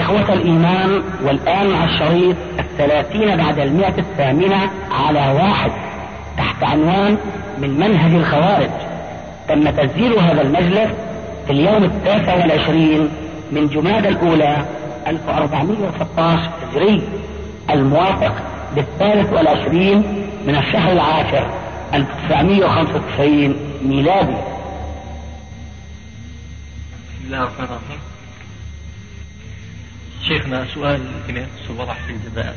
إخوة الإيمان والآن مع الشريط الثلاثين بعد المئة الثامنة على واحد تحت عنوان من منهج الخوارج. تم تسجيل هذا المجلس في اليوم التاسع والعشرين من جماد الأولى 1416 هجري الموافق للثالث والعشرين من الشهر العاشر 1995 ميلادي. بسم الله الرحمن الرحيم. شيخنا سؤال فيما يخص الوضع في الجزائر.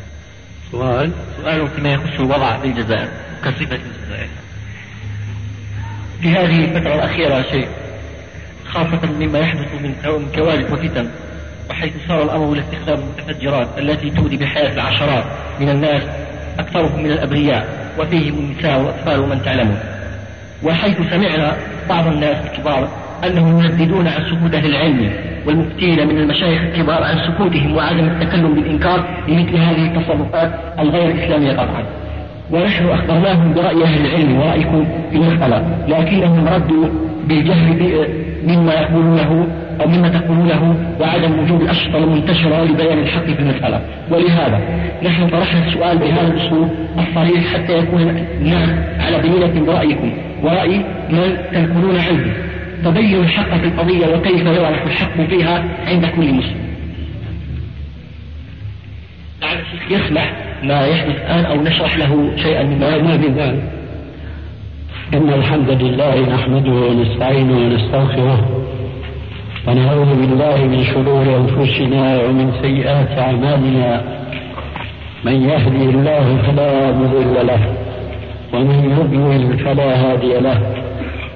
سؤال؟ سؤال فيما يخص الوضع في الجزائر كصفة الجزائر. في هذه الفترة الأخيرة شيء خاصة مما يحدث من كوارث وفتن وحيث صار الأمر لاستخدام المتفجرات التي تؤذي بحياة العشرات من الناس أكثرهم من الأبرياء وفيهم النساء والأطفال ومن تعلمون وحيث سمعنا بعض الناس الكبار أنهم يرددون عن سكوت أهل العلم. والمفتين من المشايخ الكبار عن سكوتهم وعدم التكلم بالإنكار لمثل هذه التصرفات الغير إسلامية طبعا. ونحن أخبرناهم برأي أهل العلم ورأيكم في المسألة لكنهم ردوا بالجهل مما يقولونه أو مما تقولونه وعدم وجود الأشرطة المنتشرة لبيان الحق في المسألة. ولهذا نحن طرحنا السؤال بهذا الأسلوب الصريح حتى يكون الناس على بينة برأيكم ورأي من تنقلون عنه. تبين الحق في القضية وكيف يعرف الحق فيها عند كل مسلم. الشيخ يسمح ما يحدث الآن أو نشرح له شيئا مما ما في ذلك. إن الحمد لله نحمده ونستعينه ونستغفره ونعوذ بالله من شرور أنفسنا ومن سيئات أعمالنا. من يهدي الله فلا مضل له ومن يضلل فلا هادي له.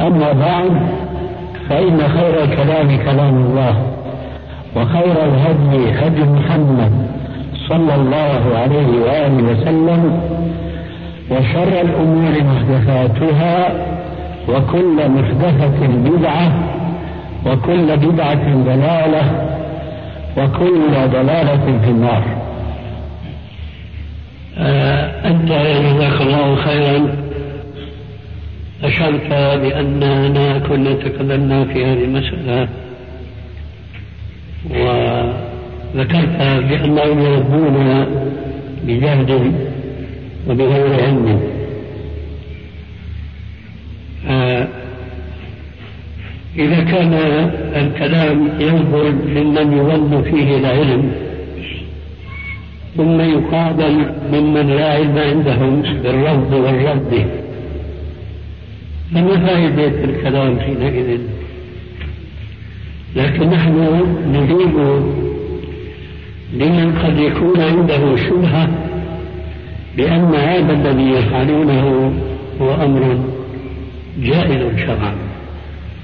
أما بعد فإن خير الكلام كلام الله وخير الهدي هدي محمد صلى الله عليه وآله وسلم وشر الأمور محدثاتها وكل محدثة بدعة وكل بدعة ضلالة وكل ضلالة في النار. أنت جزاك الله خيرا. أشرت بأننا كنا تكلمنا في هذه المسألة وذكرت بأنهم يربون بجهد وبغير علم. آه إذا كان الكلام ينظر ممن يظن فيه العلم ثم يقابل ممن لا علم عندهم بالرفض والرد. فما فائدة الكلام حينئذ. لكن نحن نريد لمن قد يكون عنده شبهة بأن هذا الذي يفعلونه هو أمر جائز شرعا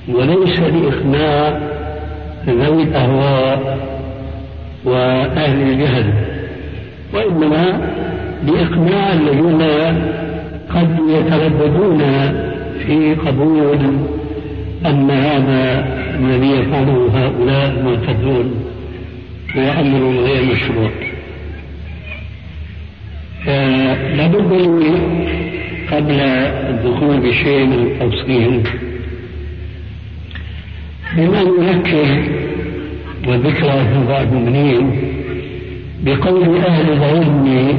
وليس لإقناع ذوي الأهواء وأهل الجهل وإنما لإقناع الذين قد يترددون في قبول أن هذا الذي يفعله هؤلاء المعتدون هو أمر غير مشروع لابد لي قبل الدخول بشيء من التفصيل بما نذكر وذكرى أعضاء المؤمنين بقول أهل العلم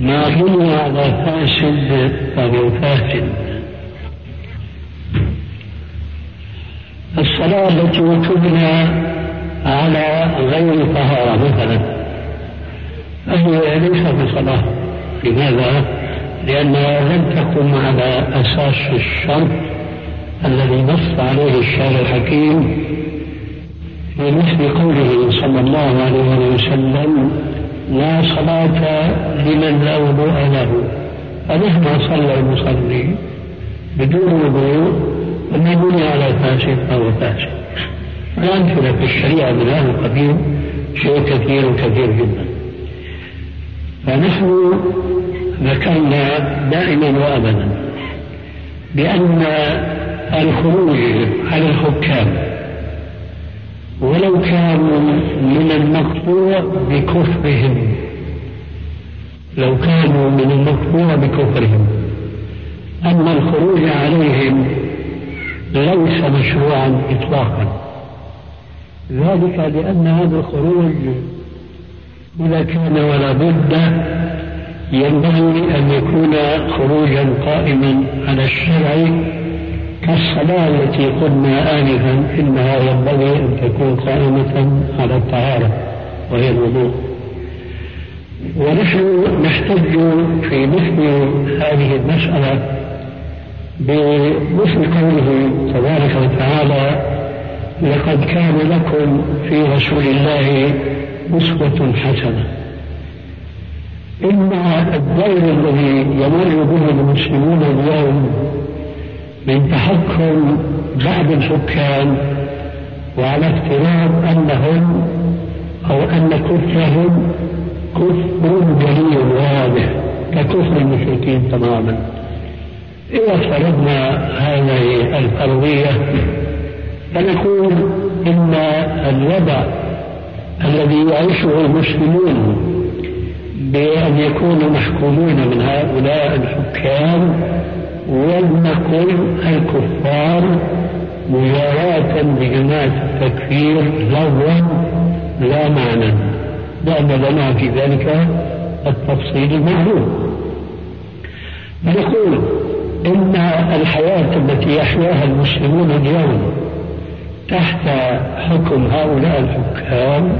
ما بني على فاسد فهو فاسد. التي تبنى على غير طهارة مثلا. وهي ليست بصلاة لماذا؟ لأنها لم تقم على أساس الشرط الذي نص عليه الشارع الحكيم في مثل قوله صلى الله عليه وسلم لا صلاة لمن لا وضوء له. فمهما صلى المصلي بدون وضوء فما بني على فاسد فهو فاسد الأمثلة في الشريعة هذا القبيل شيء كثير كثير جدا. فنحن ذكرنا دائما وابدا بأن الخروج على الحكام ولو كانوا من المقطوع بكفرهم لو كانوا من المقطوع بكفرهم. أما الخروج عليهم ليس مشروعا إطلاقا. ذلك لأن هذا الخروج إذا كان ولا بد ينبغي أن يكون خروجا قائما على الشرع كالصلاة التي قلنا آنفا إنها ينبغي أن تكون قائمة على الطهارة وهي الوضوء. ونحن نحتج في مثل هذه المسألة بمثل قوله تبارك وتعالى لقد كان لكم في رسول الله أسوة حسنة. إن الدور الذي يمر به المسلمون اليوم من تحكم بعض الحكام وعلى افتراض أنهم أو أن كفرهم كفر جليل واضح ككفر المشركين تماما. إذا افترضنا هذه الفرضية فنقول إن الوضع الذي يعيشه المسلمون بأن يكونوا محكومون من هؤلاء الحكام ولنقل الكفار مجاراة بجماعة التكفير لغوا لا معنى. لأن لنا في ذلك التفصيل المعلوم نقول إن الحياة التي يحياها المسلمون اليوم تحت حكم هؤلاء الحكام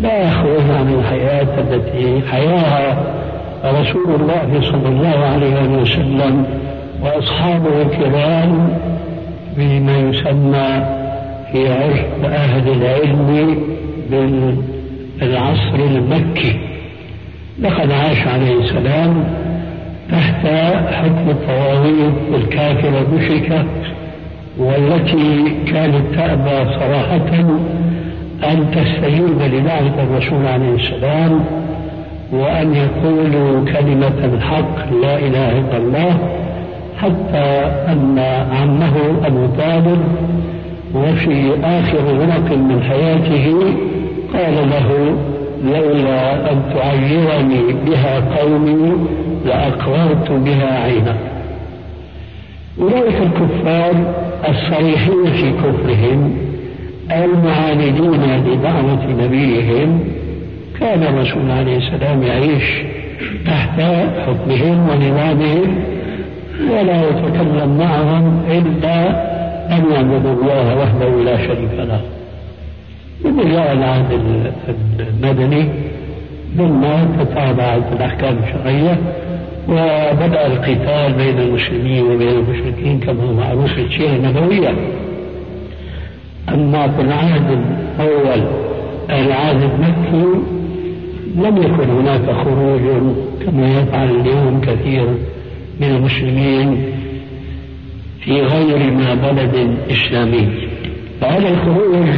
لا يخرج عن الحياة التي حياها رسول الله صلى الله عليه وسلم وأصحابه الكرام بما يسمى في عرف أهل العلم بالعصر المكي. لقد عاش عليه السلام تحت حكم الطواغيت الكافرة المشركة والتي كانت تأبى صراحة أن تستجيب لدعوة الرسول عليه السلام وأن يقولوا كلمة الحق لا إله إلا الله حتى أن عمه أبو طالب وفي آخر ورق من حياته قال له لولا أن تعيرني بها قومي لأقررت بها عينك أولئك الكفار الصريحين في كفرهم المعاندين لدعوة نبيهم. كان الرسول عليه السلام يعيش تحت حكمهم ونظامهم ولا يتكلم معهم إلا أن يعبدوا الله وحده لا شريك له. ثم جاء العهد المدني ثم تتابعت الأحكام الشرعية وبدأ القتال بين المسلمين وبين المشركين كما هو معروف في السيرة النبوية. أما في العهد الأول العهد المكي لم يكن هناك خروج كما يفعل اليوم كثير من المسلمين في غير ما بلد إسلامي. فهذا الخروج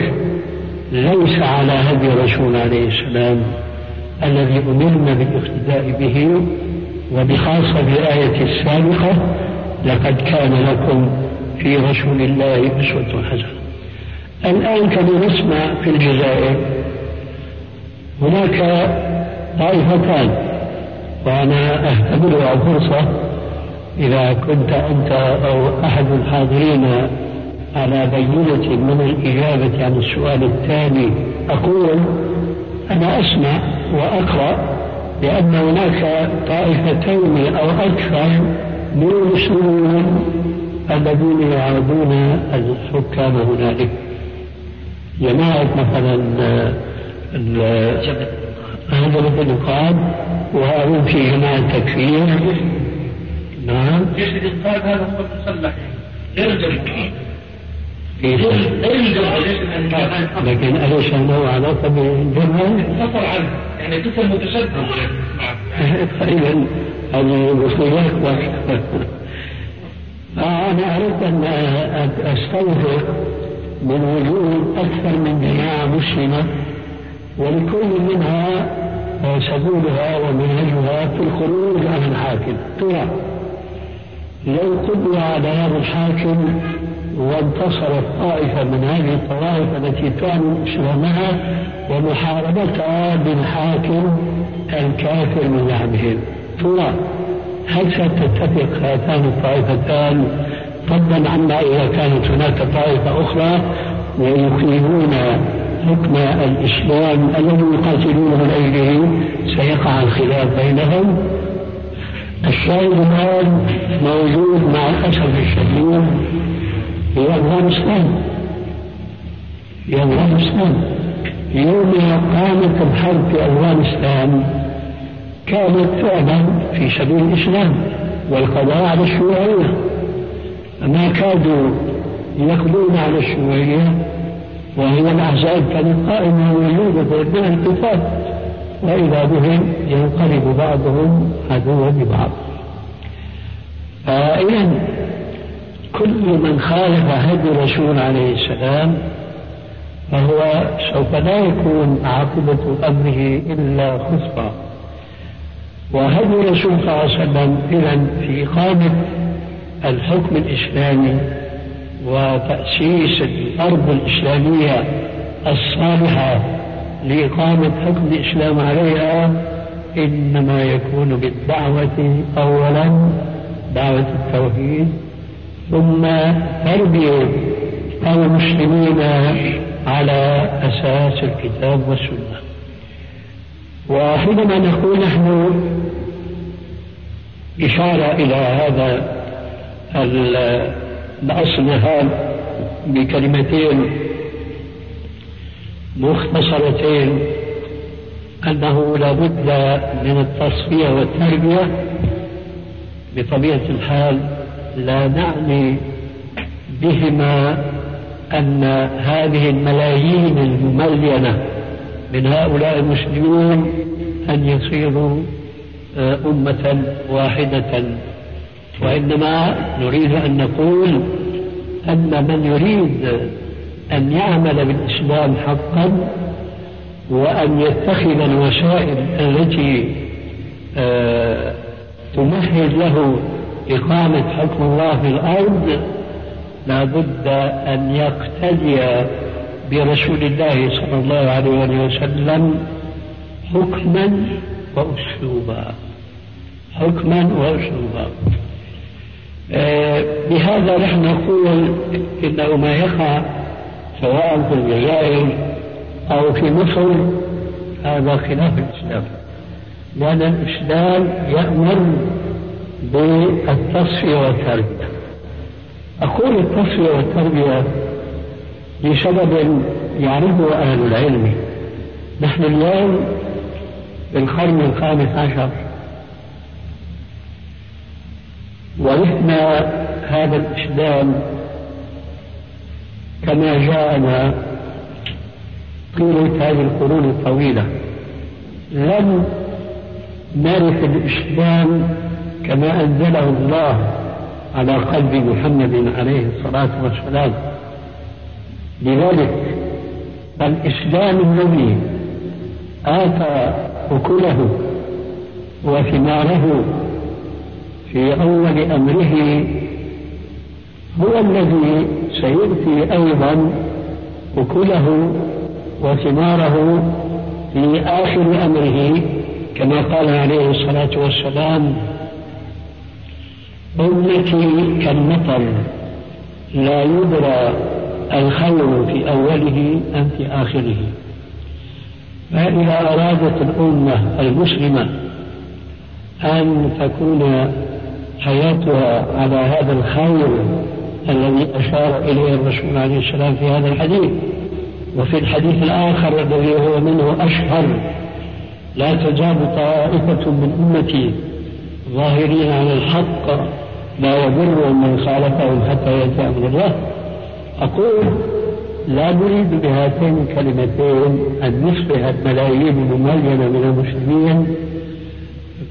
ليس على هدي الرسول عليه السلام الذي أمرنا بالاقتداء به وبخاصة بالآية السابقة لقد كان لكم في رسول الله أسوة حسنة. الآن كما نسمع في الجزائر هناك طائفتان وأنا أعتبرها فرصة إذا كنت أنت أو أحد الحاضرين على بينة من الإجابة عن السؤال الثاني أقول أنا أسمع وأقرأ لأن هناك طائفتين أو أكثر من المسلمين الذين يعادون الحكام هنالك. جماعة مثلا هذا مثل يقال وهم في جماعة تكفير. نعم. جيش الإنقاذ هذا هو المسلح غير لكن أليس له علاقة؟ انفصل عنه يعني قسم متشدد تقريبا هذه أنا أردت أن أستوثق من وجود أكثر من جماعة مسلمة ولكل منها سبولها ومنهجها في الخروج عن الحاكم ترى لو قضي على هذا الحاكم وانتصرت طائفة من هذه الطوائف التي تعلن إسلامها ومحاربتها بالحاكم الكافر من زعمهم ترى هل ستتفق هاتان الطائفتان فضلا عما إذا كانت هناك طائفة أخرى ويقيمون حكم الإسلام الذي يقاتلونه من أجله سيقع الخلاف بينهم. الشاهد الآن موجود مع الأسف الشديد في أفغانستان في أفغانستان يوم قامت الحرب في أفغانستان كانت فعلا في سبيل الإسلام والقضاء على الشيوعية. ما كادوا يقضون على الشيوعية وهي الأحزاب كانت قائمة وموجودة بأبناء الكتاب وإذا بهم ينقلب بعضهم عدوا لبعض فإذا كل من خالف هدي الرسول عليه السلام فهو سوف لا يكون عاقبة أمره إلا خسرا. وهدي الرسول صلى الله عليه وسلم إذا في إقامة الحكم الإسلامي وتأسيس الأرض الإسلامية الصالحة لإقامة حكم الإسلام عليها إنما يكون بالدعوة أولا دعوة التوحيد ثم تربية المسلمين على أساس الكتاب والسنة. وحينما نقول نحن إشارة إلى هذا الأصل هذا بكلمتين مختصرتين أنه لا بد من التصفية والتربية بطبيعة الحال لا نعني بهما أن هذه الملايين المملينة من هؤلاء المسلمين أن يصيروا آه، أمة واحدة. وإنما نريد أن نقول أن من يريد أن يعمل بالإسلام حقا وأن يتخذ الوسائل التي آه، تمهد له إقامة حكم الله في الأرض لا بد أن يقتدي برسول الله صلى الله عليه وسلم حكما وأسلوبا. حكما وأسلوبا. آه، بهذا نحن نقول إنه ما يقع سواء في الجزائر أو في مصر هذا خلاف الإسلام. لأن الإسلام يأمر بالتصفية والتربية. أقول التصفية والتربية لسبب يعرفه أهل العلم. نحن اليوم في القرن الخامس عشر ورثنا هذا الإسلام كما جاءنا طيلة هذه القرون الطويلة. لم نرث الإسلام كما أنزله الله على قلب محمد عليه الصلاة والسلام. لذلك الإسلام الذي آتى أكله وثماره في أول أمره هو الذي سيؤتي أيضا أكله وثماره في آخر أمره كما قال عليه الصلاة والسلام أمتي كالمطر لا يدرى الخير في أوله أم في آخره. فإذا أرادت الأمة المسلمة أن تكون حياتها على هذا الخير الذي أشار إليه الرسول عليه السلام في هذا الحديث. وفي الحديث الآخر الذي هو منه أشهر لا تزال طائفة من أمتي ظاهرين على الحق لا يضر من خالفهم حتى يأتي أمر الله. أقول لا نريد بهاتين الكلمتين أن نصبح الملايين المميزة من المسلمين.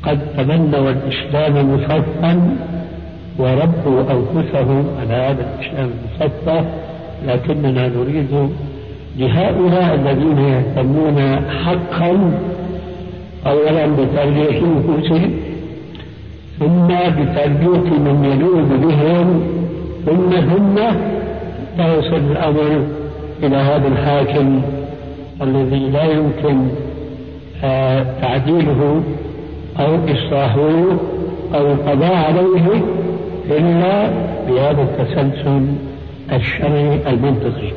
قد تبنوا الإسلام مصفا وربوا أنفسهم على هذا الإسلام المصفى لكننا نريد لهؤلاء الذين يهتمون حقا أولا بتربية نفوسهم ثم بتربية من يلوذ بهم ثم ثم يوصل الأمر إلى هذا الحاكم الذي لا يمكن آه، تعديله أو إصلاحه أو القضاء عليه إلا بهذا التسلسل الشرعي المنطقي.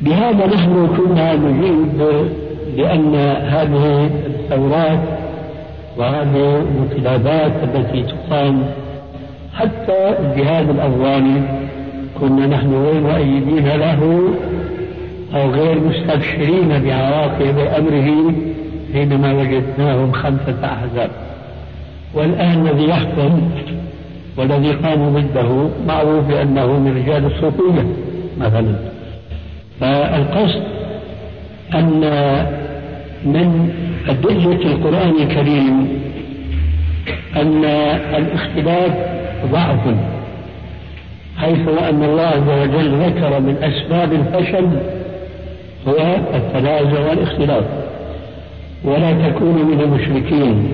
بهذا نحن كنا نجيب لأن هذه الثورات وهذه الانقلابات التي تقام حتى الجهاد الأفغاني كنا نحن غير مؤيدين له أو غير مستبشرين بعواقب أمره حينما وجدناهم خمسة أحزاب. والآن الذي يحكم والذي قاموا ضده معروف بأنه من رجال الصوفية مثلا. فالقصد أن من أدلة القرآن الكريم أن الاختلاف ضعف حيث أن الله عز وجل ذكر من أسباب الفشل هو التنازع والاختلاف. ولا تكونوا من المشركين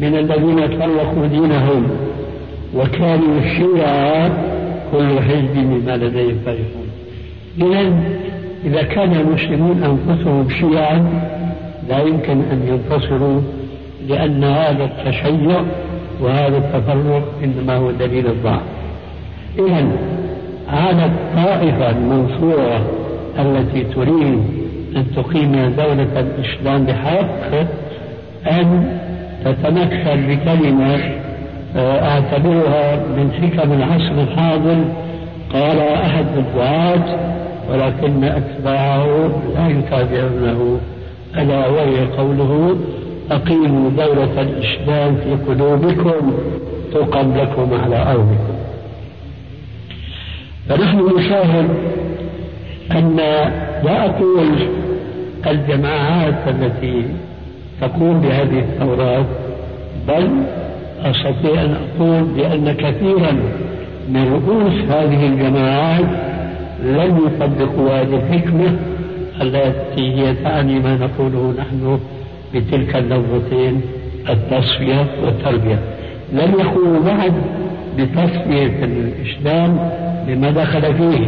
من الذين فرقوا دينهم وكانوا الشيعة كل حزب بما لديهم فرحون. إذا إذا كان المسلمون أنفسهم شيعا لا يمكن أن ينتصروا لأن هذا التشيع وهذا التفرق إنما هو دليل الضعف إذا على الطائفة المنصورة التي تريد أن تقيم دولة الإسلام بحق أن تتمثل بكلمة آه، أعتبرها من حكم العصر الحاضر. قال أحد الدعاة ولكن أتباعه لا يتابعونه. ألا وهي قوله أقيموا دولة الإسلام في قلوبكم تقم لكم على أرضكم. فنحن نشاهد أن لا أقول الجماعات التي تقوم بهذه الثورات بل أستطيع أن أقول بأن كثيرا من رؤوس هذه الجماعات لم يطبقوا هذه الحكمة التي هي تعني ما نقوله نحن بتلك اللفظتين التصفية والتربية. لم يقوموا بعد بتصفية الإسلام مما دخل فيه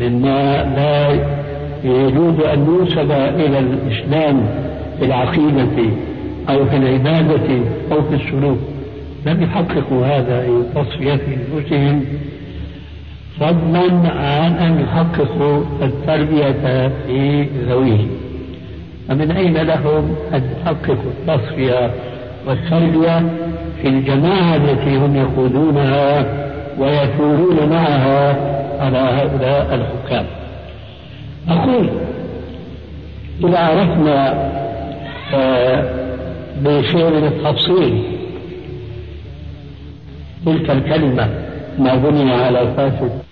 مما لا يجوز أن ينسب إلى الإسلام في العقيدة أو في العبادة أو في السلوك. لم يحققوا هذا أي تصفية في أنفسهم فضلا عن أن يحققوا التربية في ذويهم فمن أين لهم أن يحققوا التصفية والتربية في الجماعة التي هم يقودونها ويثورون معها على هؤلاء الحكام؟ أقول إذا عرفنا آه، بشيء من التفصيل تلك الكلمة ما بني على فاسد.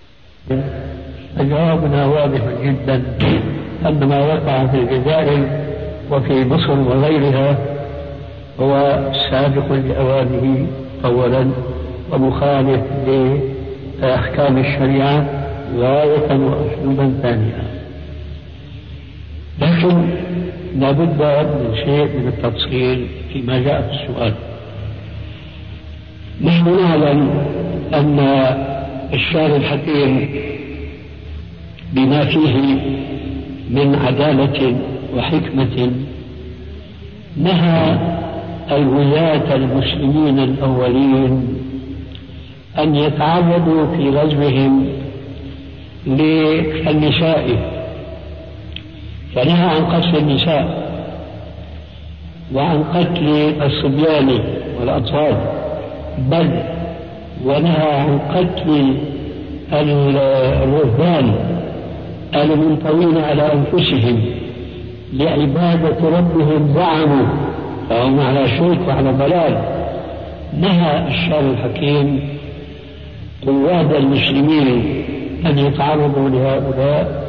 فجوابنا واضح جدا أن ما وقع في الجزائر وفي مصر وغيرها هو سابق لأوانه أولا ومخالف لأحكام الشريعة غاية وأسلوبا ثانيا. لكن لابد من شيء من التفصيل فيما جاء في السؤال. نحن نعلم أن الشعر الحكيم بما فيه من عدالة وحكمة نهى الولاة المسلمين الأولين أن يتعرضوا في غزوهم للنساء فنهى عن قتل النساء وعن قتل الصبيان والأطفال بل ونهى عن قتل الرهبان المنطوين على أنفسهم لعبادة ربهم زعموا فهم على شرك وعلى ضلال. نهى الشرع الحكيم قواد المسلمين أن يتعرضوا لهؤلاء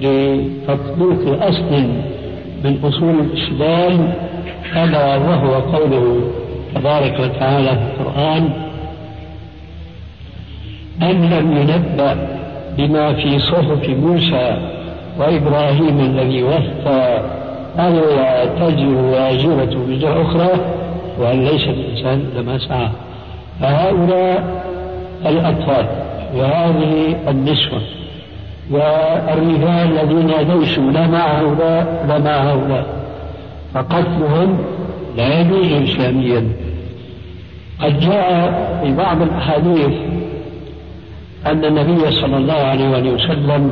لتطبيق أصل من أصول الإسلام ألا وهو قوله تبارك وتعالى في القرآن أن لم ينبأ بما في صحف موسى وإبراهيم الذي وفى ألا تزر وازرة وزر أخرى وأن ليس الإنسان لما سعى. فهؤلاء الأطفال وهذه النسوة والرجال الذين ليسوا لا مع هؤلاء لا مع هؤلاء. فقتلهم لا يجوز إسلاميا. قد جاء في بعض الأحاديث أن النبي صلى الله عليه وسلم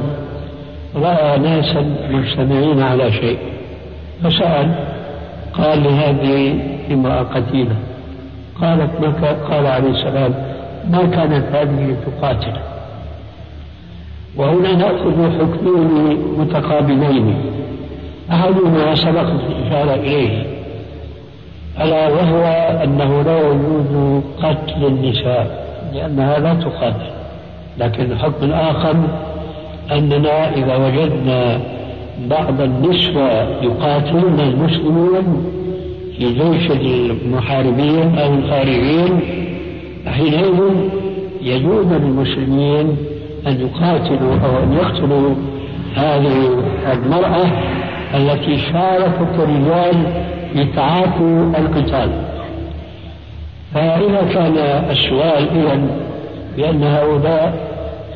رأى ناسا مجتمعين على شيء فسأل قال لهذه امرأة قتيلة قالت ما قال عليه السلام ما كانت هذه لتقاتل وهنا نأخذ حكمين متقابلين أحدهما سبقت الإشارة إليه ألا وهو أنه لا يجوز قتل النساء لأنها لا تقاتل. لكن الحكم الآخر أننا إذا وجدنا بعض النسوة يقاتلون المسلمين في جيش المحاربين أو الخارجين حينئذ يجوز للمسلمين أن يقاتلوا أو أن يقتلوا هذه المرأة التي شاركت الرجال في تعاطي القتال. فإذا كان السؤال إذا بأن هؤلاء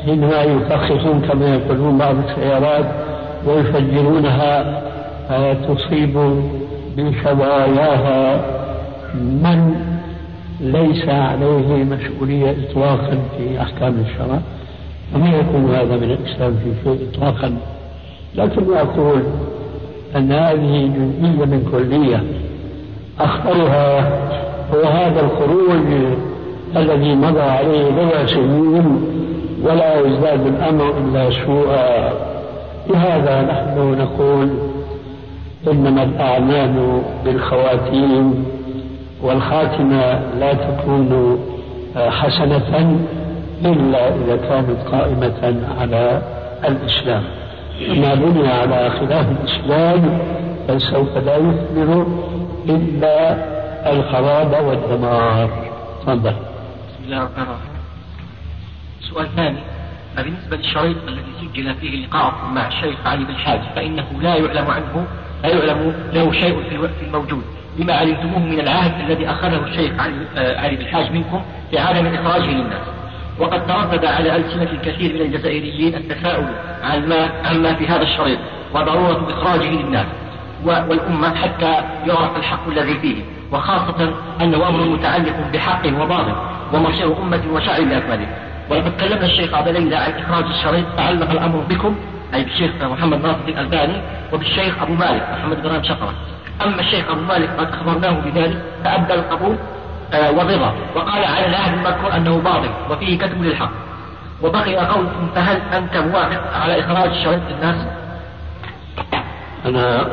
حينما يفخخون كما يقولون بعض السيارات ويفجرونها تصيب بشظاياها من ليس عليه مسؤولية إطلاقا في أحكام الشرع؟ وما يكون هذا من الإسلام في شيء إطلاقا. لكن أقول أن هذه جزئية من كلية. أخطرها هو هذا الخروج الذي مضى عليه بضع سنين ولا يزداد الأمر إلا سوءا. لهذا نحن نقول إنما الأعمال بالخواتيم والخاتمة لا تكون حسنة إلا إذا كانت قائمة على الإسلام. ما بني على خلاف الإسلام فسوف لا يثمر إلا الخراب والدمار. تفضل. بسم الله الرحمن الرحيم. سؤال ثاني بالنسبة للشريط الذي سجل فيه لقاءكم مع الشيخ علي بن حاج فإنه لا يعلم عنه لا يعلم له شيء في الموجود. لما علمتموه من العهد الذي أخذه الشيخ علي, آه، بن حاج منكم في عدم إخراجه للناس. وقد تردد على ألسنة الكثير من الجزائريين التساؤل عن ما عما في هذا الشريط وضرورة إخراجه للناس والأمة حتى يعرف الحق الذي فيه وخاصة أنه أمر متعلق بحق وباطل ومصير أمة وشعب بأكمله ولقد كلمنا الشيخ عبد ليلى عن إخراج الشريط تعلق الأمر بكم أي بالشيخ محمد ناصر الألباني وبالشيخ أبو مالك محمد بن شقرة. أما الشيخ أبو مالك قد أخبرناه بذلك فأبدى القبول آه، والرضا وقال على العهد المذكور أنه باطل وفيه كتب للحق. وبقي قولكم فهل أنت موافق على إخراج الشريط للناس؟ أنا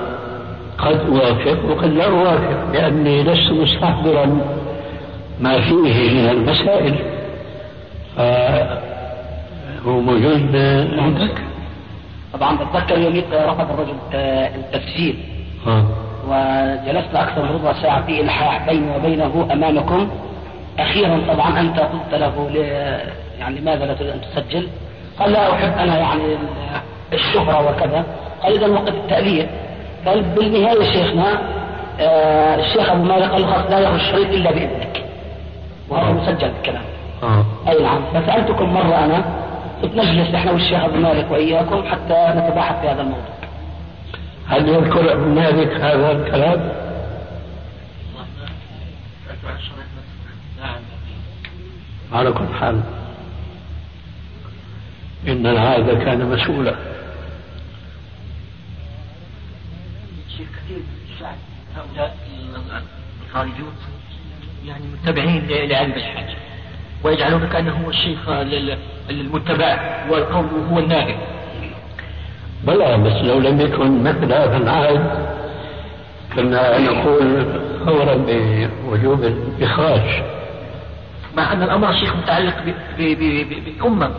قد أوافق وقد لا أوافق لأني لست مستحضرا ما فيه من المسائل. هو موجود عندك؟ طبعا بتذكر يوميت رفض الرجل التفسير وجلست أكثر من ربع ساعة في إلحاح بيني وبينه أمامكم. أخيرا طبعا أنت قلت له يعني لماذا لا تريد أن تسجل؟ قال لا أحب أنا يعني الشهرة وكذا. قال إذا وقت التأليف. قال بالنهاية شيخنا آه الشيخ أبو مالك قال لا يخرج الشريط إلا بإذنك. وهذا مسجل الكلام آه. أي نعم فسألتكم مرة أنا نجلس نحن والشيخ أبو مالك وإياكم حتى نتباحث في هذا الموضوع هل يذكر ابن مالك هذا الكلام؟ على كل حال إن العادة كان مسؤولا كثير من الشعب هؤلاء الخارجون يعني متبعين لعلم الحاج ويجعلون كأنه هو الشيخ المتبع والقول هو الناقل بلى بس لو لم يكن مثل هذا العهد كنا نقول فورا بوجوب الإخراج. مع أن الأمر شيخ متعلق بالأمة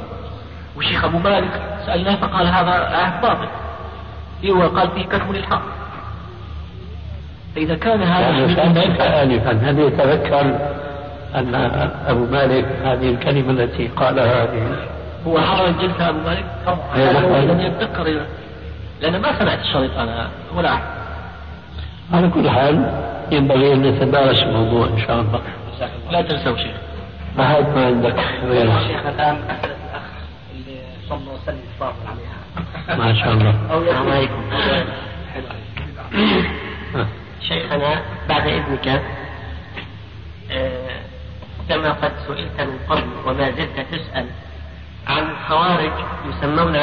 وشيخ أبو مالك سألناه فقال هذا عهد باطل. هو قال فيه كتم للحق. فإذا كان هذا آنفا هل يتذكر أن أبو مالك هذه الكلمة التي قالها هذه. هو حضر الجلسة أبو مالك؟ طبعا. لم يتذكر لأن ما سمعت الشريط أنا ولا أحد. على كل حال ينبغي أن نتدارس الموضوع إن شاء الله. لا تنسوا شيخ. ما هاد ما عندك؟ غيره شيخ الآن أسأل الأخ اللي صلى وسلم صافر عليها. ما شاء الله. السلام عليكم. شيخنا بعد إذنك آه، كما قد سئلت من قبل وما زلت تسأل عن خوارج يسمون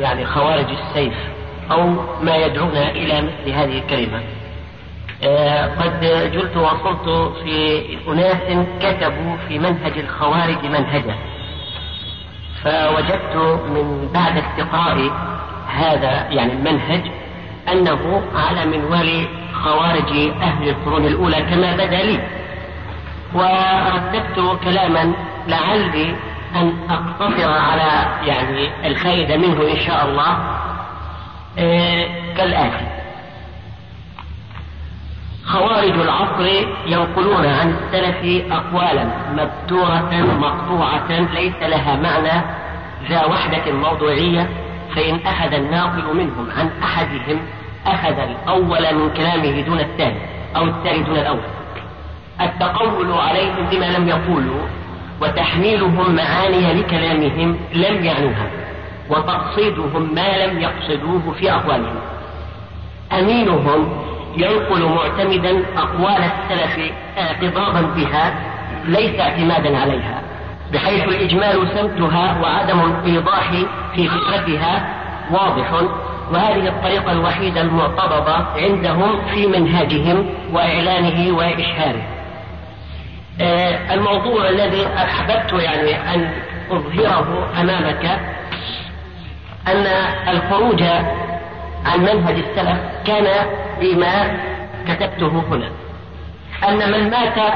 يعني خوارج السيف أو ما يدعون إلى مثل هذه الكلمة. آه، قد جلت وصلت في أناس كتبوا في منهج الخوارج منهجا فوجدت من بعد استقراء هذا يعني المنهج أنه على منوال خوارج أهل القرون الأولى كما بدا لي. ورتبت كلاما لعلي أن أقتصر على يعني الفائدة منه إن شاء الله آه، كالآتي. خوارج العصر ينقلون عن السلف أقوالا مبتورة مقطوعة ليس لها معنى ذا وحدة موضوعية فإن أخذ الناقل منهم عن أحدهم أخذ الأول من كلامه دون الثاني أو الثاني دون الأول. التقول عليهم بما لم يقولوا وتحميلهم معاني لكلامهم لم يعنوها وتقصيدهم ما لم يقصدوه في أقوالهم. أمينهم ينقل معتمدا أقوال السلف اعتضادا بها ليس اعتمادا عليها بحيث الإجمال سمتها وعدم الإيضاح في فكرتها واضح وهذه الطريقة الوحيدة المعترضة عندهم في منهاجهم وإعلانه وإشهاره. الموضوع الذي أحببت يعني أن أظهره أمامك أن الخروج عن منهج السلف كان بما كتبته هنا. أن من مات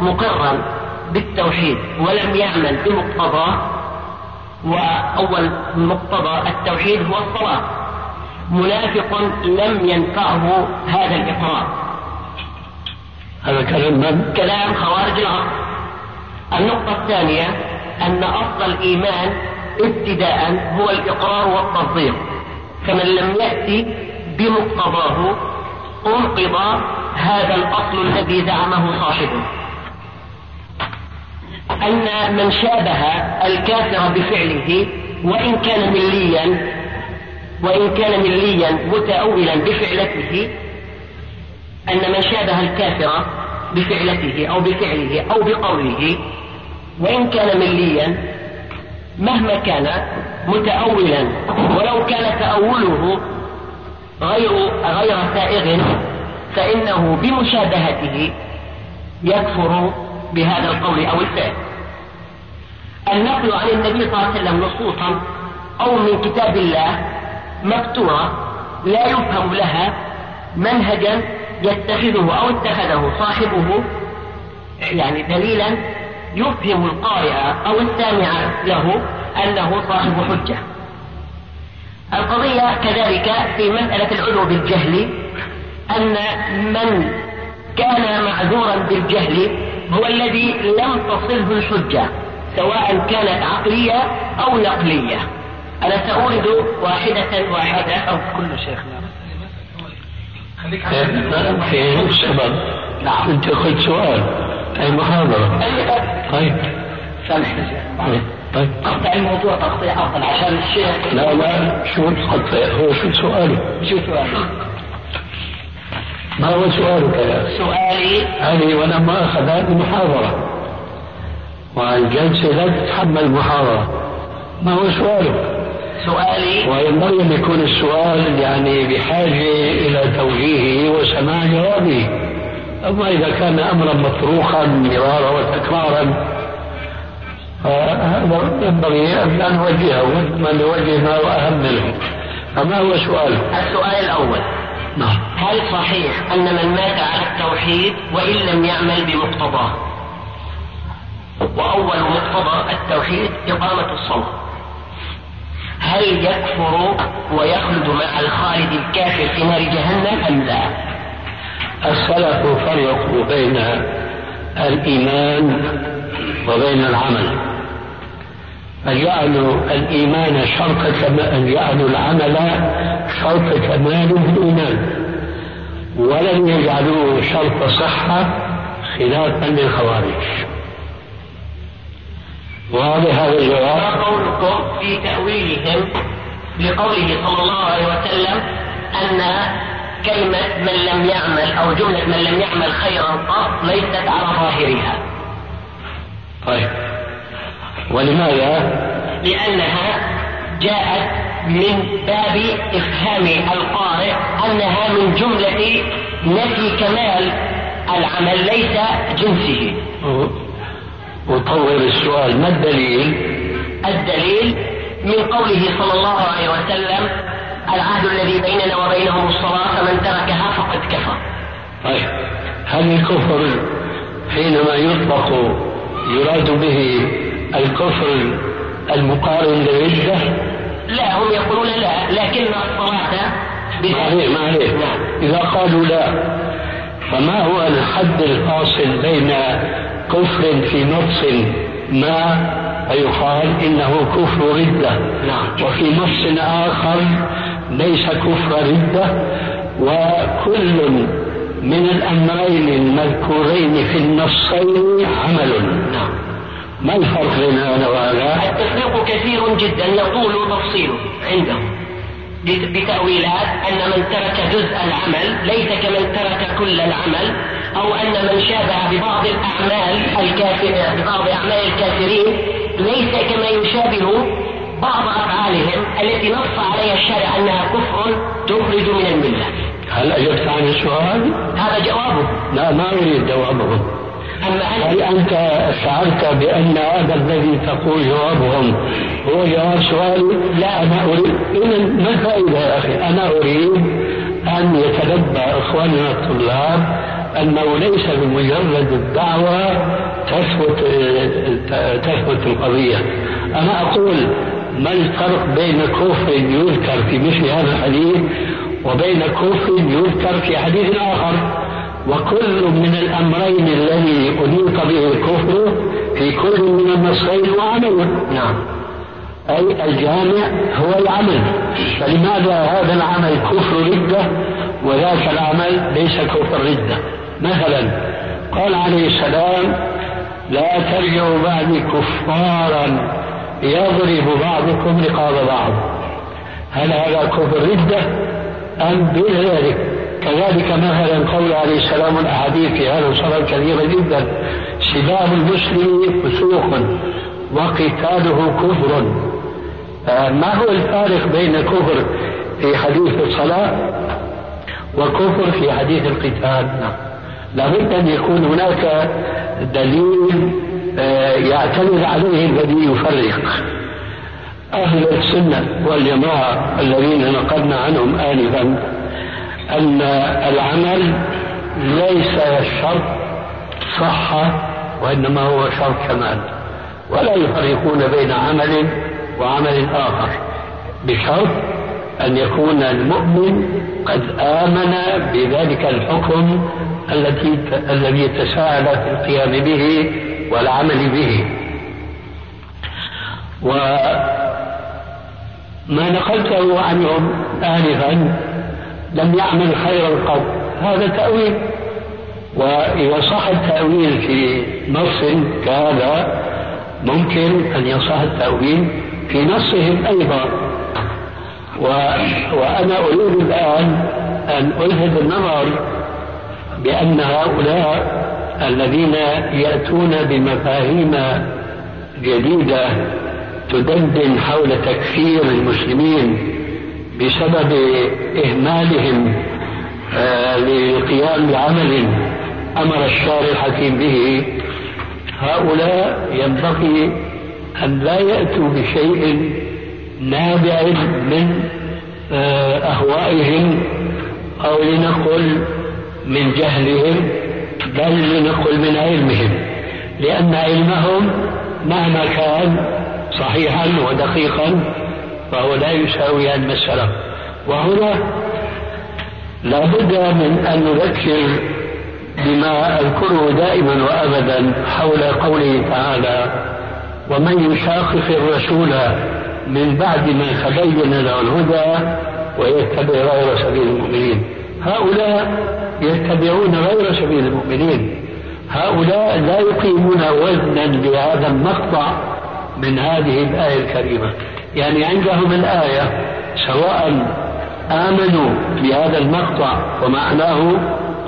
مقرا بالتوحيد ولم يعمل بمقتضاه وأول مقتضى التوحيد هو الصلاة. منافق لم ينفعه هذا الإقرار. هذا كلام من؟ كلام خوارج العصر النقطة الثانية أن أصل الإيمان ابتداء هو الإقرار والتصديق. فمن لم يأتي بمقتضاه أنقض هذا الأصل الذي زعمه صاحبه. أن من شابه الكافر بفعله وإن كان مليا وإن كان مليا متأولا بفعلته أن من شابه الكافر بفعلته أو بفعله أو بقوله وإن كان مليا مهما كان متأولا ولو كان تأوله غير غير سائغ فإنه بمشابهته يكفر بهذا القول أو الفعل. النقل عن النبي صلى الله عليه وسلم نصوصا أو من كتاب الله مكتورة لا يفهم لها منهجا يتخذه أو اتخذه صاحبه يعني دليلا يفهم القارئ أو السامع له أنه صاحب حجة. القضية كذلك في مسألة العلو بالجهل أن من كان معذورا بالجهل هو الذي لم تصله الحجة سواء كانت عقلية أو نقلية. أنا سأورد واحدة واحدة؟ أو كل شيخ في السبب نعم. أنت قلت سؤال. أي محاضرة؟ طيب. سامح طيب أقطع الموضوع تقطيع افضل عشان الشيخ لا لا شو تقطع هو شو سؤاله؟ شو سؤاله؟ ما هو سؤالك يا سؤالي؟ هذه وأنا ما اخذ هذه محاضرة. والجلسه لا تتحمل محاضرة. ما هو سؤالك؟ سؤالي. وينبغي ان يكون السؤال يعني بحاجة إلى توجيهه وسماع جوابه. أما إذا كان أمرا مطروحا مرارا وتكرارا فهذا ينبغي أن نوجهه وإنما نوجه ما هو أهم منه. فما هو السؤال؟ السؤال الأول. نعم. هل صحيح أن من مات على التوحيد وإن لم يعمل بمقتضاه؟ وأول مقتضى التوحيد إقامة الصلاة. هل يكفر ويخلد مع الخالد الكافر في نار جهنم أم لا؟ السلف فرقوا بين الإيمان وبين العمل. فجعلوا الإيمان شرط جعلوا العمل شرط كمال الإيمان. ولم يجعلوه شرط صحة خلافا للخوارج. واضح هذا الجواب؟ قولكم في تأويلهم لقوله صلى الله عليه وسلم أن كلمة من لم يعمل أو جملة من لم يعمل خيرا قط ليست على ظاهرها. طيب ولماذا؟ لأنها جاءت من باب إفهام القارئ أنها من جملة نفي كمال العمل ليس جنسه. وطور السؤال ما الدليل؟ الدليل من قوله صلى الله عليه وسلم العهد الذي بيننا وبينهم الصلاة فمن تركها فقد كفر. طيب هل الكفر حينما يطلق يراد به الكفر المقارن للردة؟ لا هم يقولون لا لكن الصلاة ما عليه ما عليه نعم. إذا قالوا لا فما هو الحد الفاصل بين كفر في نص ما فيقال إنه كفر ردة. نعم. وفي نص آخر ليس كفر ردة. وكل من الأمرين المذكورين في النصين عمل. نعم. ما الفرق بين هذا وهذا؟ التفريق كثير جدا يطول تفصيله عندهم. بتأويلات أن من ترك جزء العمل ليس كمن ترك كل العمل أو أن من شابه ببعض الأعمال الكافر ببعض أعمال الكافرين ليس كما يشابه بعض أفعالهم التي نص عليها الشارع أنها كفر تخرج من الملة. هل أجبت عن السؤال؟ هذا جوابه. لا ما أريد جوابه. هل أنت شعرت بأن هذا الذي تقول جوابهم هو جواب سؤالي؟ لا أنا أريد إذا ما الفائدة يا أخي؟ أنا أريد أن يتنبأ إخواننا الطلاب أنه ليس بمجرد الدعوة تثبت تثبت القضية أنا أقول ما الفرق بين كفر يذكر في مثل هذا الحديث وبين كفر يذكر في حديث آخر وكل من الأمرين الذي أنيط به الكفر في كل من النصين وعمل نعم. أي الجامع هو العمل. فلماذا هذا العمل كفر ردة وذاك العمل ليس كفر ردة؟ مثلا قال عليه السلام لا ترجعوا بعدي كفارا يضرب بعضكم رقاب بعض. هل هذا كفر ردة أم دون ذلك؟ كذلك مثلا قول عليه السلام الأحاديث في هذا الصلاة كثيرة جدا. سباب المسلم فسوق وقتاله كفر. آه، ما هو الفارق بين كفر في حديث الصلاة وكفر في حديث القتال؟ لابد أن يكون هناك دليل آه، يعتمد عليه الذي يفرق. أهل السنة والجماعة الذين نقلنا عنهم آنفا أن العمل ليس شرط صحة وإنما هو شرط كمال. ولا يفرقون بين عمل وعمل آخر. بشرط أن يكون المؤمن قد آمن بذلك الحكم التي الذي تساءل في القيام به والعمل به. وما نقلته عنهم آنفا لم يعمل خيرا قط هذا تأويل. وإذا صح التأويل في نص كهذا ممكن أن يصح التأويل في نصهم أيضا. و... وأنا أريد الآن أن ألفت النظر بأن هؤلاء الذين يأتون بمفاهيم جديدة تدندن حول تكفير المسلمين بسبب إهمالهم آه، للقيام بعمل أمر الشارع الحكيم به. هؤلاء ينبغي أن لا يأتوا بشيء نابع من آه، أهوائهم أو لنقل من جهلهم بل لنقل من علمهم. لأن علمهم مهما كان صحيحا ودقيقا فهو لا يساوي السلف وهنا لا بد من أن نذكر بما أذكره دائما وأبدا حول قوله تعالى ومن يشاقق الرسول من بعد ما تبين له الهدى ويتبع غير سبيل المؤمنين. هؤلاء يتبعون غير سبيل المؤمنين. هؤلاء لا يقيمون وزنا لهذا المقطع من هذه الآية الكريمة. يعني عندهم الآية سواء آمنوا بهذا المقطع ومعناه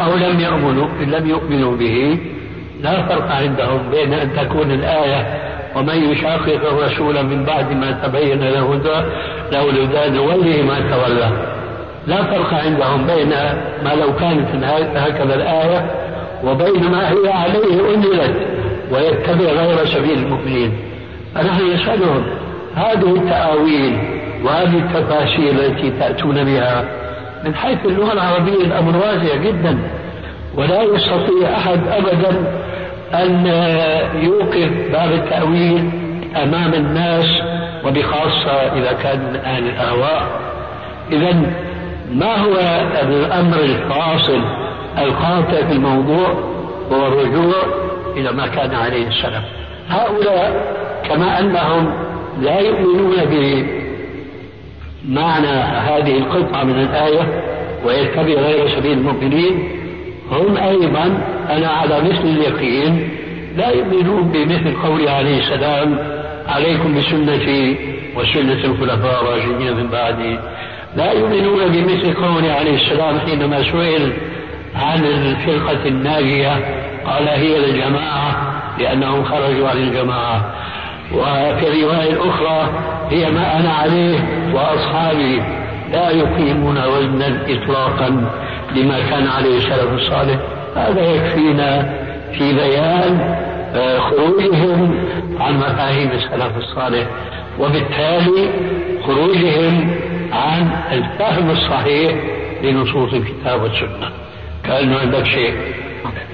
أو لم يؤمنوا إن لم يؤمنوا به لا فرق عندهم بين أن تكون الآية ومن يشاقق الرسول من بعد ما تبين له له الهدى نوله ما تولى. لا فرق عندهم بين ما لو كانت هكذا الآية وبين ما هي عليه أنزلت ويتبع غير سبيل المؤمنين. فنحن نسألهم هذه التأويل وهذه التفاسير التي تأتون بها من حيث اللغة العربية الأمر واسع جدا ولا يستطيع أحد أبدا أن يوقف باب التأويل أمام الناس وبخاصة إذا كان من أهل الأهواء. إذا ما هو الأمر الفاصل القاطع في الموضوع؟ هو الرجوع إلى ما كان عليه السلف. هؤلاء كما أنهم لا يؤمنون بمعنى هذه القطعة من الآية ويتبع غير سبيل المؤمنين هم أيضا أنا على مثل اليقين لا يؤمنون بمثل قوله عليه السلام عليكم بسنتي وسنة الخلفاء الراشدين من بعدي. لا يؤمنون بمثل قوله عليه السلام حينما سئل عن الفرقة الناجية قال هي الجماعة لأنهم خرجوا عن الجماعة. وفي الرواية الأخرى هي ما أنا عليه وأصحابي لا يقيمون وزنا إطلاقا لما كان عليه السلف الصالح هذا يكفينا في بيان آه، خروجهم عن مفاهيم السلف الصالح وبالتالي خروجهم عن الفهم الصحيح لنصوص الكتاب والسنة. كأنه عندك شيء.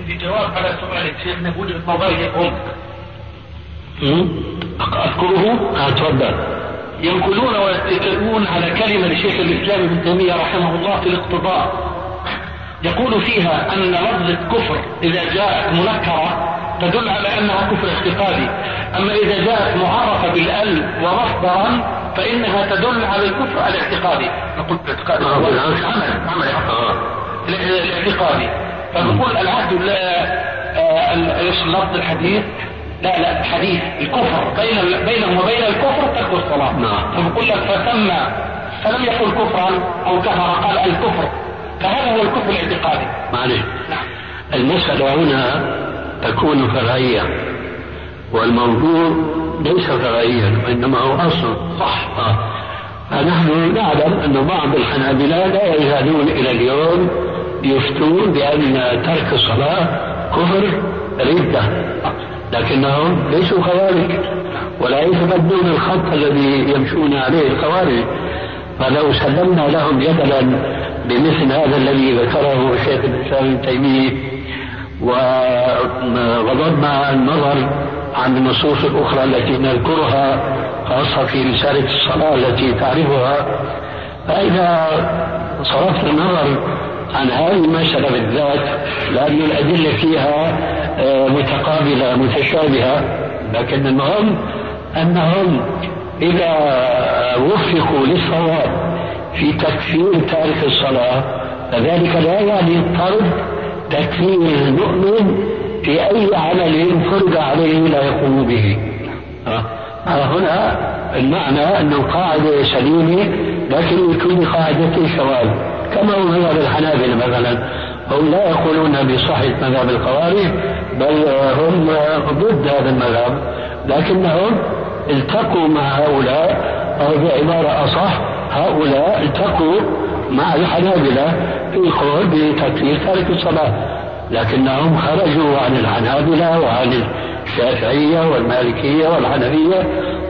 الجواب على سؤالك شيخنا وجهة نظرهم أذكره؟ آه تفضل. ينقلون ويتكلمون على كلمة لشيخ الإسلام ابن تيمية رحمه الله في الاقتضاء. يقول فيها أن لفظة كفر إذا جاءت منكرة تدل على أنها كفر اعتقادي أما إذا جاءت معرفة بالأل ومصدرا فإنها تدل على الكفر الاعتقادي. نقول الاعتقادي هو العمل عمل الاعتقادي. فنقول العهد إيش لفظ الحديث؟ لا لا الحديث الكفر بين بينهم وبين الكفر ترك الصلاة. نعم. فبقول لك فتم فلم يقل كفرا أو كفر قال الكفر. فهذا هو الكفر الاعتقادي. معلش. نعم. المسألة هنا تكون فرعية والموضوع ليس فرعيا وإنما هو أصل. صح. آه. فنحن نعلم أن بعض الحنابلة لا يزالون إلى اليوم يفتون بأن ترك الصلاة كفر ردة لكنهم ليسوا خوارج ولا يتبدون الخط الذي يمشون عليه الخوارج. فلو سلمنا لهم جدلا بمثل هذا الذي ذكره الشيخ الإسلام ابن تيمية وغضبنا النظر عن النصوص الاخرى التي نذكرها خاصة في رسالة الصلاة التي تعرفها. فإذا صرفنا النظر عن هذه المسألة بالذات لأن الأدلة فيها آه، متقابلة متشابهة لكن المهم أنهم إذا وفقوا للصواب في تكفير تارك الصلاة فذلك لا يعني الطرد تكفير المؤمن في أي عمل فرض عليه لا يقوم به. هنا المعنى أنه قاعدة سليمة لكن يكون قاعدة شواذ كما هو مذهب الحنابلة مثلا هم لا يقولون بصحة مذهب الخوارج بل هم ضد هذا المذهب. لكنهم التقوا مع هؤلاء أو بعبارة أصح هؤلاء التقوا مع الحنابلة في القول بتكفير تارك الصلاة. لكنهم خرجوا عن الحنابلة وعن الشافعية والمالكية والحنفية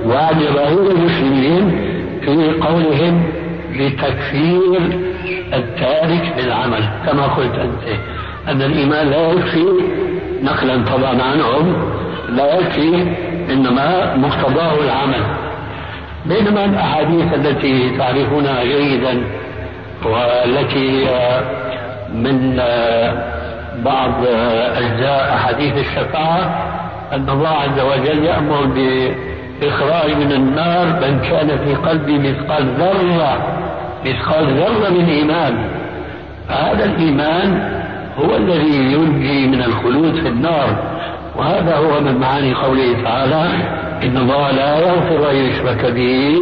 وعن جماهير المسلمين في قولهم لتكفير التارك بالعمل كما قلت أنت أن الإيمان لا يكفي نقلا طبعا عنهم لا يكفي إنما مقتضاه العمل. بينما الأحاديث التي تعرفونها جيدا والتي من بعض أجزاء أحاديث الشفاعة أن الله عز وجل يأمر بإخراج من النار من كان في قلبه مثقال ذرة مثقال ذرة من إيمان. هذا الإيمان هو الذي ينجي من الخلود في النار. وهذا هو من معاني قوله تعالى إن الله لا يغفر أن يشرك به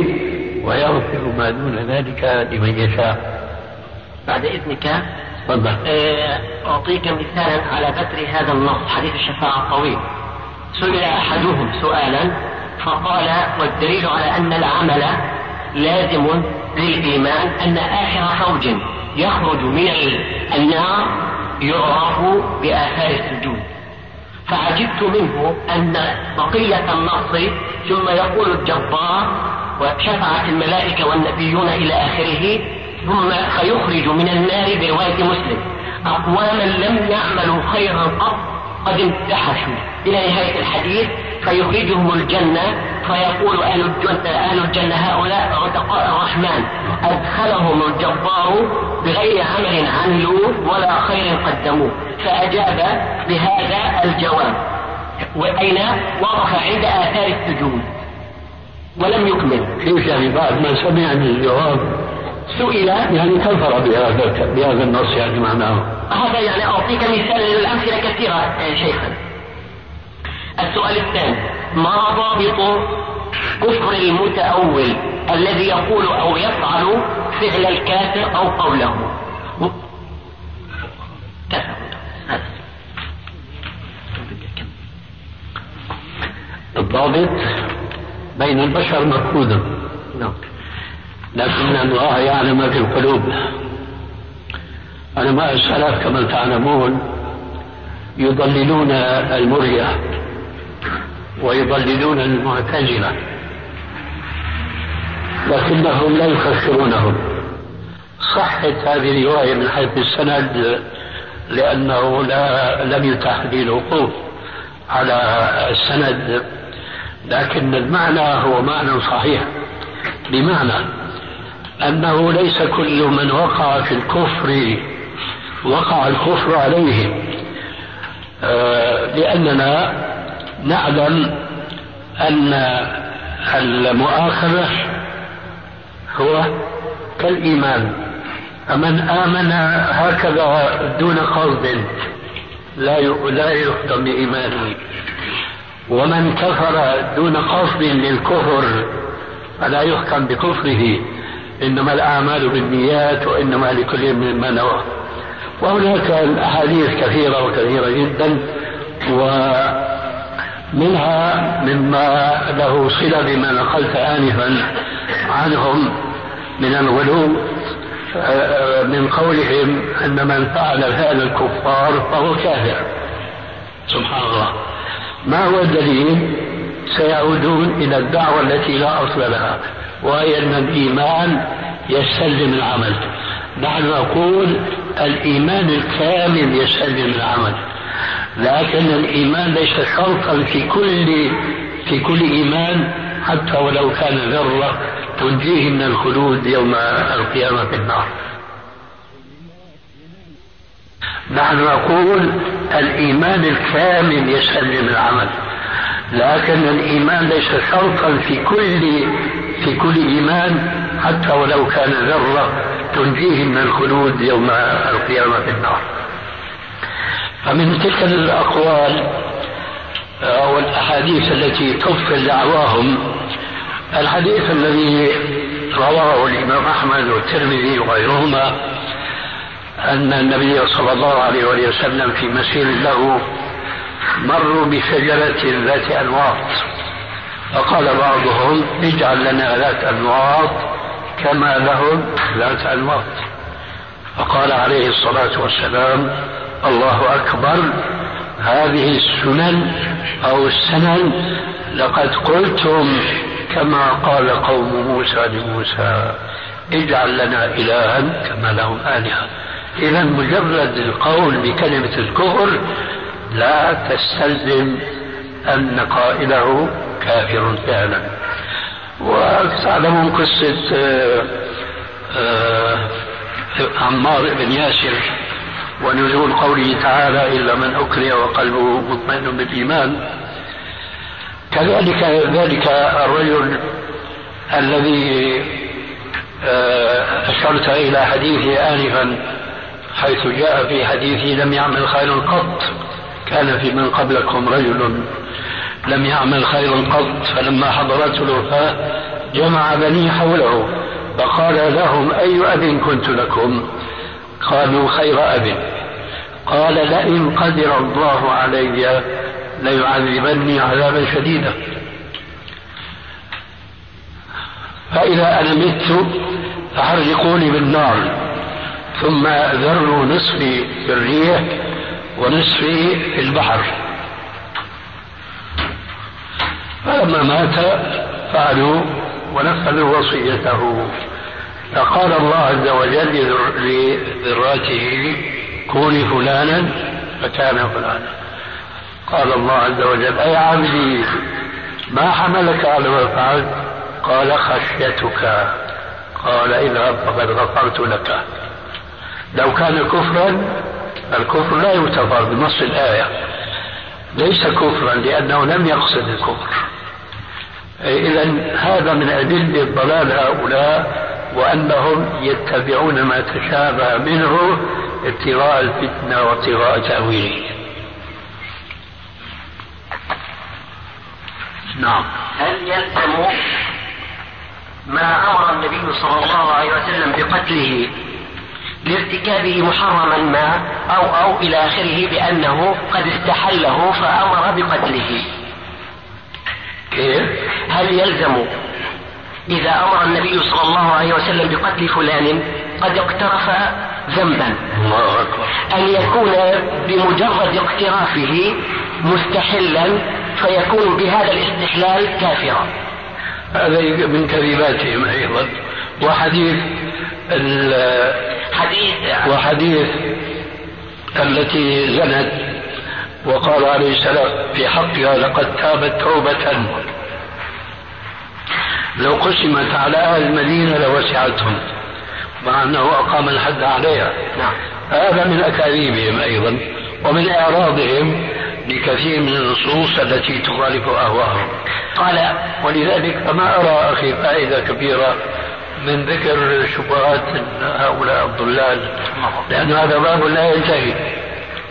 ويغفر ما دون ذلك لمن يشاء. بعد إذنك تفضل. آه، أعطيك مثالا على بتر هذا النص حديث الشفاعة الطويل. سئل أحدهم سؤالا فقال والدليل على أن العمل لازم للإيمان أن آخر فوج يخرج من النار يعرف بآثار السجود. فعجبت منه أن بقية النص ثم يقول الجبار وشفعت الملائكة والنبيون إلى آخره ثم فيخرج من النار برواية مسلم. أقواما لم يعملوا خيرا قط قد امتحشوا إلى نهاية الحديث فيخرجهم الجنة فيقول أهل الجنة, أهل الجنة هؤلاء رتقاء الرحمن أدخلهم الجبار بغير عمل عملوه ولا خير قدموه فأجاب بهذا الجواب. وأين؟ وقف عند آثار السجود. ولم يكمل. كيف يعني بعد ما سمع الجواب؟ سئل. يعني كفر بهذا بهذا النص يعني معناه هذا يعني أعطيك مثال الأمثلة كثيرة شيخنا السؤال الثاني ما ضابط كفر المتأول الذي يقول أو يفعل فعل الكافر أو قوله؟ الضابط بين البشر مفقود. نعم. لكن الله يعلم ما في القلوب. علماء السلف كما تعلمون يضللون المرية ويضللون المعتزلة لكنهم لا يفسرونهم. صحت هذه الرواية من حيث السند لأنه لا لم يتاح لي الوقوف على السند لكن المعنى هو معنى صحيح بمعنى أنه ليس كل من وقع في الكفر وقع الكفر عليه. آه، لأننا نعلم أن المؤاخذة هو كالإيمان. فمن آمن هكذا دون قصد لا لا يحكم بإيمانه ومن كفر دون قصد للكفر فلا يحكم بكفره. إنما الأعمال بالنيات وإنما لكل مما نوى. وهناك الأحاديث كثيرة وكثيرة جدا. ومنها مما له صلة بما نقلت آنفا عنهم من الغلو من قولهم أن من فعل فعل الكفار فهو كافر. سبحان الله. ما هو الدليل؟ سيعودون إلى الدعوة التي لا أصل لها وهي أن الإيمان يستلزم العمل. نحن نقول الإيمان الكامل يستلزم العمل. لكن الإيمان ليس شرطا في كل في كل إيمان حتى ولو كان ذرة تنجيه من الخلود يوم القيامة في النار. نحن نقول الإيمان الكامل يستلزم العمل لكن الإيمان ليس شرطا في كل في كل إيمان حتى ولو كان ذرة تنجيه من الخلود يوم القيامة في النار. فمن تلك الأقوال أو الأحاديث التي تبطل دعواهم الحديث الذي رواه الإمام أحمد والترمذي وغيرهما أن النبي صلى الله عليه وسلم في مسير له مروا بشجرة ذات أنواط. فقال بعضهم اجعل لنا ذات أنواط كما لهم ذات أنواط. فقال عليه الصلاة والسلام الله أكبر. هذه السنن أو السنن لقد قلتم كما قال قوم موسى لموسى اجعل لنا إلها كما لهم آلهة. إذا مجرد القول بكلمة الكفر لا تستلزم أن قائله كافر فعلا. وتعلمون قصة آه، آه، عمار بن ياسر ونزول قوله تعالى إلا من أكره وقلبه مطمئن بالإيمان. كذلك ذلك الرجل الذي آه، أشرت إلى حديثه آنفا حيث جاء في حديثه لم يعمل خيرا قط. كان في من قبلكم رجل لم يعمل خيرا قط فلما حضرته الوفاة جمع بني حوله فقال لهم أي أب كنت لكم؟ قالوا خير أب. قال لئن قدر الله علي ليعذبني عذابا شديدا. فإذا أنا مت فحرقوني بالنار ثم ذروا نصفي في الريح ونصفي في البحر. فلما مات فعلوا ونفذوا وصيته. فقال الله عز وجل لذراته كوني فلانا فكان فلانا. قال الله عز وجل أي عبدي ما حملك على ما فعلت؟ قال خشيتك. قال اذهب فقد غفرت لك. لو كان كفرا الكفر لا يغتفر بنص الآية. ليس كفرا لأنه لم يقصد الكفر. إذا هذا من أدلة ضلال هؤلاء. وأنهم يتبعون ما تشابه منه ابتغاء الفتنة وابتغاء تأويله. نعم. هل يلزم ما أمر النبي صلى الله عليه وسلم بقتله لارتكابه محرما ما أو أو إلى آخره بأنه قد استحله فأمر بقتله؟ كيف؟ هل يلزم إذا أمر النبي صلى الله عليه وسلم بقتل فلان قد اقترف ذنبا. الله أكبر. أن يكون بمجرد اقترافه مستحلا فيكون بهذا الاستحلال كافرا. هذا من كذباتهم أيضا. وحديث حديث. وحديث التي زنت وقال عليه السلام في حقها لقد تابت توبة لو قسمت على أهل المدينة لوسعتهم مع أنه أقام الحد عليها. نعم. هذا من أكاذيبهم أيضا ومن إعراضهم لكثير من النصوص التي تخالف أهواءهم. قال ولذلك فما أرى أخي فائدة كبيرة من ذكر شبهات هؤلاء الضلال لأن هذا باب لا ينتهي.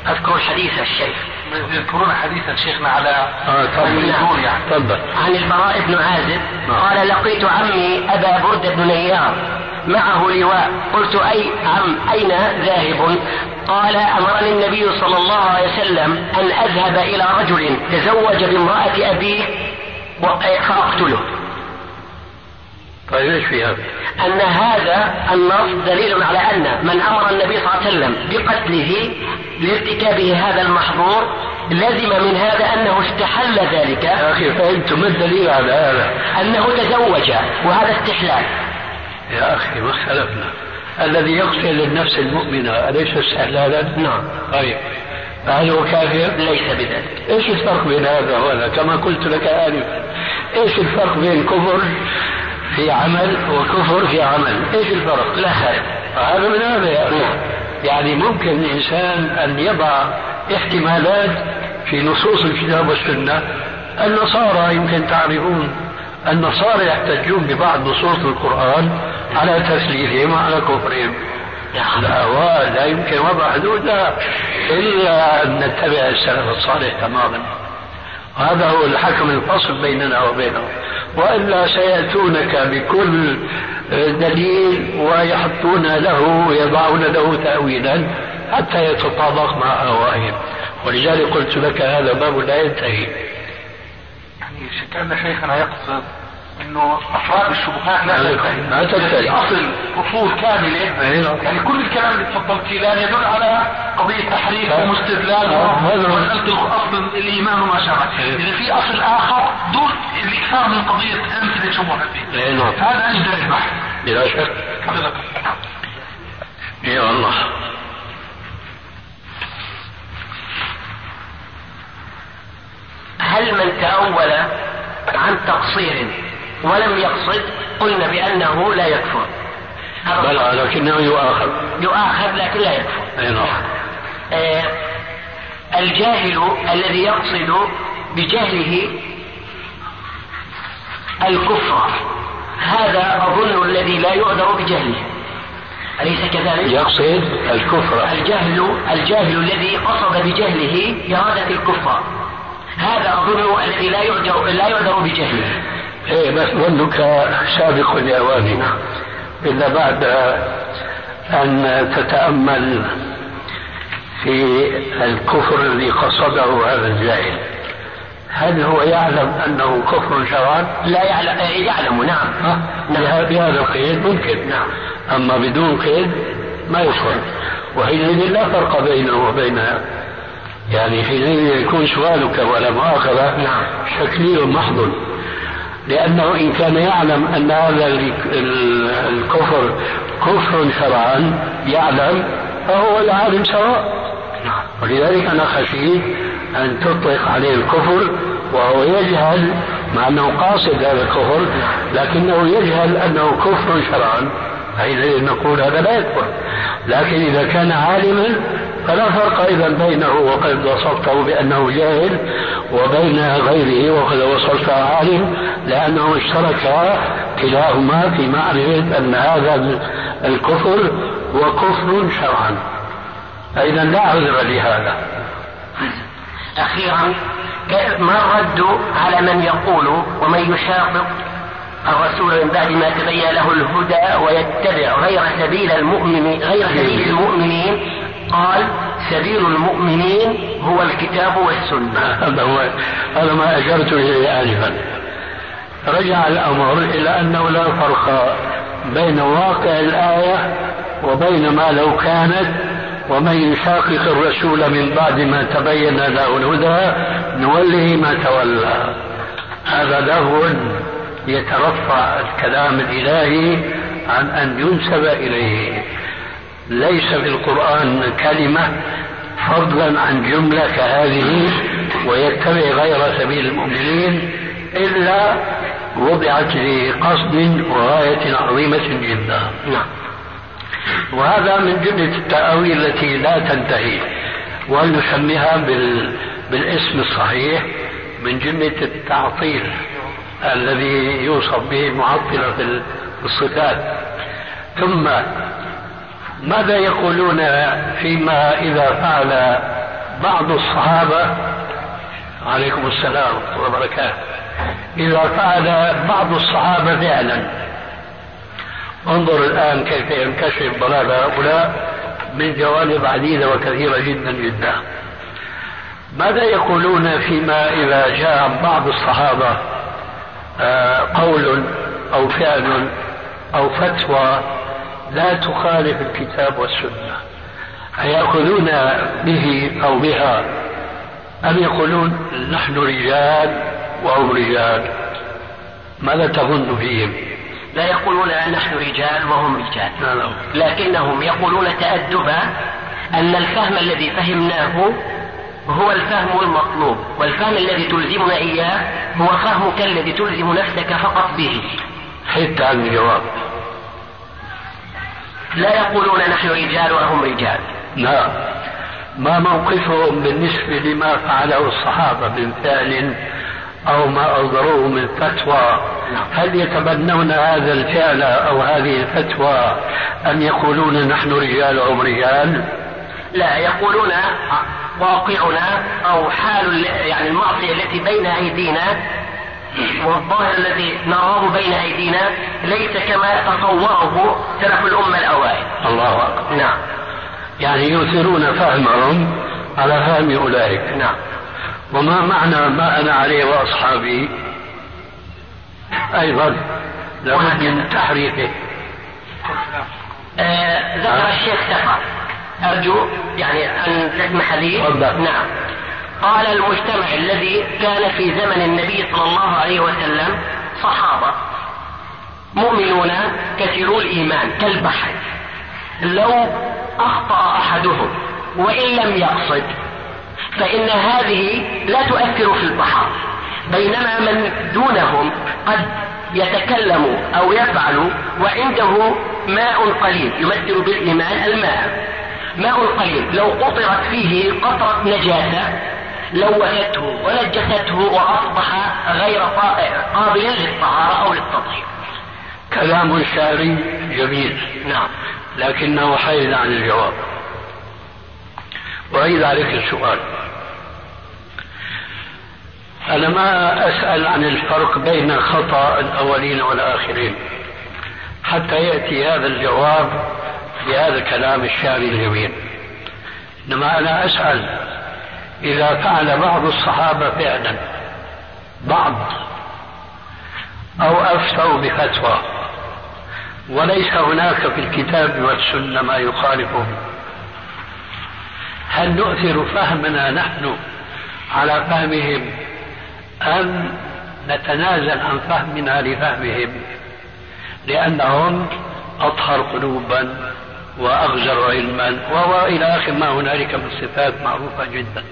أذكر حديث الشيخ. يذكرون حديثا شيخنا على آه تفضل. يعني. تفضل. عن البراء بن عازب نعم. قال لقيت عمي أبا بردة بن نيار معه لواء. قلت أي عم؟ أين ذاهب؟ قال أمرني النبي صلى الله عليه وسلم أن أذهب إلى رجل تزوج بامرأة أبيه فأقتله. طيب إيش في هذا؟ أن هذا النص دليل على أن من أمر النبي صلى الله عليه وسلم بقتله لارتكابه هذا المحظور لزم من هذا أنه استحل ذلك يا أخي فهمت ما الدليل على هذا؟ أنه تزوج وهذا استحلال يا أخي ما اختلفنا الذي يقتل النفس المؤمنة أليس استحلالا؟ نعم طيب فهل هو كافر؟ ليس بذلك إيش الفرق بين هذا وهذا؟ كما قلت لك آنفا إيش الفرق بين كفر في عمل وكفر في عمل. إيش الفرق؟ لا خير. هذا من هذا يا أخي يعني ممكن الإنسان أن يضع احتمالات في نصوص الكتاب والسنة. النصارى يمكن تعرفون النصارى يحتجون ببعض نصوص القرآن على تسليثهم وعلى كفرهم. الأهواء لا يمكن. وضع حدودها إلا أن نتبع السلف الصالح تماما. هذا هو الحكم الفصل بيننا وبينهم. وإلا سيأتونك بكل دليل ويحطون له ويضعون له تأويلا حتى يتطابق مع أهوائهم ولذلك قلت لك هذا باب لا ينتهي. يعني كان شيخنا يقصد إنه أفراد الشبهات لا تنتهي ما تنتهي أصل اصول كاملة. يعني كل الكلام اللي تفضلت فيه الان يدل على قضية تحريف ومستدلال ومساله اصل الإيمان وما شابه. إذا في أصل آخر دون الإكثار من قضية امثله شبهات هذا اجدر البحث بلا شك. يا الله. هل من تأول عن تقصير ولم يقصد قلنا بأنه لا يكفر. بلى لكنه يؤاخذ. يؤاخذ لكن لا يكفر. أي نعم. آه الجاهل الذي يقصد بجهله الكفر هذا أظن الذي لا يعذر بجهله. أليس كذلك؟ يقصد الكفر. الجهل الجاهل الذي قصد بجهله إرادة الكفر هذا أظن الذي لا يعذر لا يعذر بجهله. إيه بس ظنك سابق لأواننا إلا بعد أن تتأمل في الكفر الذي قصده هذا الجاهل. هل هو يعلم أنه كفر شرعا؟ لا يعلم. يعلم. نعم. نعم. بهذا القيد ممكن. نعم. أما بدون قيد ما يكفر وحينئذ لا فرق بينه وبين يعني حينئذ يكون سؤالك ولا مؤاخذة نعم. شكلي محض لأنه إن كان يعلم أن هذا الكفر كفر شرعا يعلم فهو العالم سواء. ولذلك أنا خشيت أن تطلق عليه الكفر وهو يجهل مع أنه قاصد هذا الكفر لكنه يجهل أنه كفر شرعا حينئذ نقول هذا لا يكفر. لكن إذا كان عالما فلا فرق إذا بينه وقد وصفته بأنه جاهل وبين غيره وقد وصفته عالم لأنه اشترك كلاهما في معرفة أن هذا الكفر هو كفر شرعا. فإذا لا عذر لهذا. أخيرا ما الرد على من يقول ومن يشاقق الرسول من بعد ما تبين له الهدى ويتبع غير سبيل المؤمن غير سبيل المؤمنين قال سبيل المؤمنين هو الكتاب والسنة. هذا هو هذا ما أشرت إليه آنفا. رجع الأمر إلى أنه لا فرق بين واقع الآية وبين ما لو كانت ومن يشاقق الرسول من بعد ما تبين له الهدى نوله ما تولى. هذا لهو يترفع الكلام الإلهي عن أن ينسب إليه. ليس في القرآن كلمة فضلا عن جملة كهذه ويتبع غير سبيل المؤمنين إلا وضعت لقصد وغاية عظيمة جدا. نعم. وهذا من جملة التأويل التي لا تنتهي ونسميها بال... بالاسم الصحيح؟ من جملة التعطيل الذي يوصف به المعطلة في الصفات. ثم ماذا يقولون فيما إذا فعل بعض الصحابة؟ عليكم السلام ورحمة الله وبركاته. إذا فعل بعض الصحابة فعلا. انظر الآن كيف ينكشف ضلال هؤلاء من جوانب عديدة وكثيرة جدا جدا. ماذا يقولون فيما إذا جاء بعض الصحابة آه، قول أو فعل أو فتوى لا تخالف الكتاب والسنة. أيأخذون به أو بها؟ أم يقولون نحن رجال وهم رجال؟ ماذا تظن فيهم؟ لا يقولون نحن رجال وهم رجال. لا لا. لكنهم يقولون تأدبا أن الفهم الذي فهمناه هو الفهم المطلوب والفهم الذي تلزمنا إياه هو فهمك الذي تلزم نفسك فقط به. حتى عن الجواب. لا يقولون نحن رجال وهم رجال. لا ما موقفهم بالنسبة لما فعله الصحابة من فعل أو ما أصدروه من فتوى؟ هل يتبنون هذا الفعل أو هذه الفتوى أم يقولون نحن رجال وهم رجال؟ لا يقولون واقعنا أو حال يعني المعصية التي بين أيدينا والظاهر الذي نراه بين أيدينا ليس كما تصوره سلف الأمة الأوائل. الله أكبر. نعم. يعني يؤثرون فهمهم على فهم أولئك. نعم. وما معنى ما أنا عليه وأصحابي؟ أيضا لابد من تحريفه. آه ذكر الشيخ سفر. أرجو يعني أن تسمح لي. نعم. قال المجتمع الذي كان في زمن النبي صلى الله عليه وسلم صحابة. مؤمنون كثيرو الإيمان كالبحر. لو أخطأ أحدهم وإن لم يقصد فإن هذه لا تؤثر في البحر. بينما من دونهم قد يتكلم أو يفعل وعنده ماء قليل يمثل بالإيمان الماء. ماء قليل. لو قطرت فيه قطرة نجاسة لوثته ونجسته وأصبح غير قابل للطهارة أو للتطهير. كلام شعري جميل. نعم. لكنه حيز عن الجواب. أعيد عليك السؤال. أنا ما أسأل عن الفرق بين خطأ الأولين والآخرين حتى يأتي هذا الجواب بهذا الكلام الشعري الجميل. إنما أنا أسأل إذا فعل بعض الصحابة فعلا بعض أو أفتوا بفتوى. وليس هناك في الكتاب والسنة ما يخالفه هل نؤثر فهمنا نحن على فهمهم أم نتنازل عن فهمنا لفهمهم؟ لأنهم أطهر قلوبا وأغزر علما وإلى آخر ما هنالك من صفات معروفة جدا.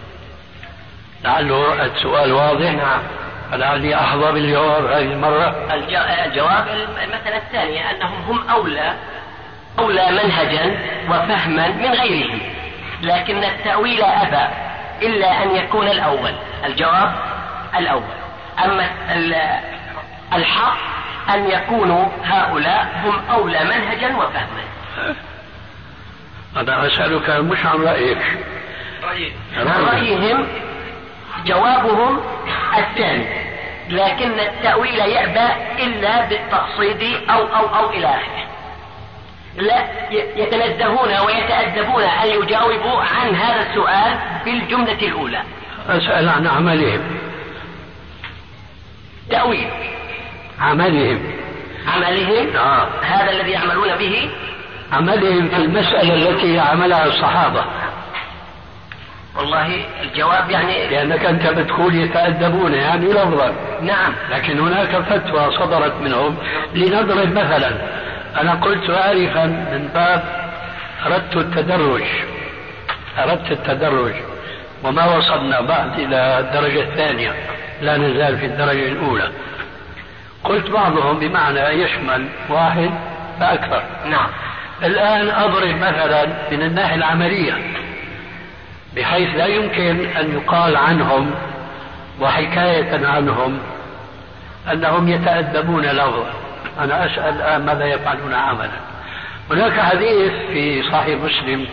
لعله السؤال واضح. نعم. فلعلي أحظى بالجواب هذه المرة. الجواب المسألة الثانية أنهم هم أولى أولى منهجا وفهما من غيرهم لكن التأويل أبى إلا أن يكون الأول. الجواب الأول. أما الحق أن يكونوا هؤلاء هم أولى منهجا وفهما. أنا أسألك مش عن رأيك عن رأيهم جوابهم الثاني لكن التأويل يأبى إلا بالتقصيد أو أو أو إلى آخره. لا يتنزهون ويتأدبون أن يجاوبوا عن هذا السؤال بالجملة الأولى. أسأل عن عملهم. تأويل. عملهم. عملهم؟ آه. هذا الذي يعملون به؟ عملهم في المسألة التي عملها الصحابة. والله الجواب يعني لأنك أنت بتقول يتأدبون يعني لفظا نعم. لكن هناك فتوى صدرت منهم لنضرب مثلا. أنا قلت آنفا من باب أردت التدرج. أردت التدرج. وما وصلنا بعد إلى الدرجة الثانية. لا نزال في الدرجة الأولى. قلت بعضهم بمعنى يشمل واحد فأكثر. نعم. الآن أضرب مثلا من الناحية العملية. بحيث لا يمكن أن يقال عنهم وحكاية عنهم أنهم يتأدبون لفظا أنا أسأل الآن ماذا يفعلون عملا. هناك حديث في صحيح مسلم.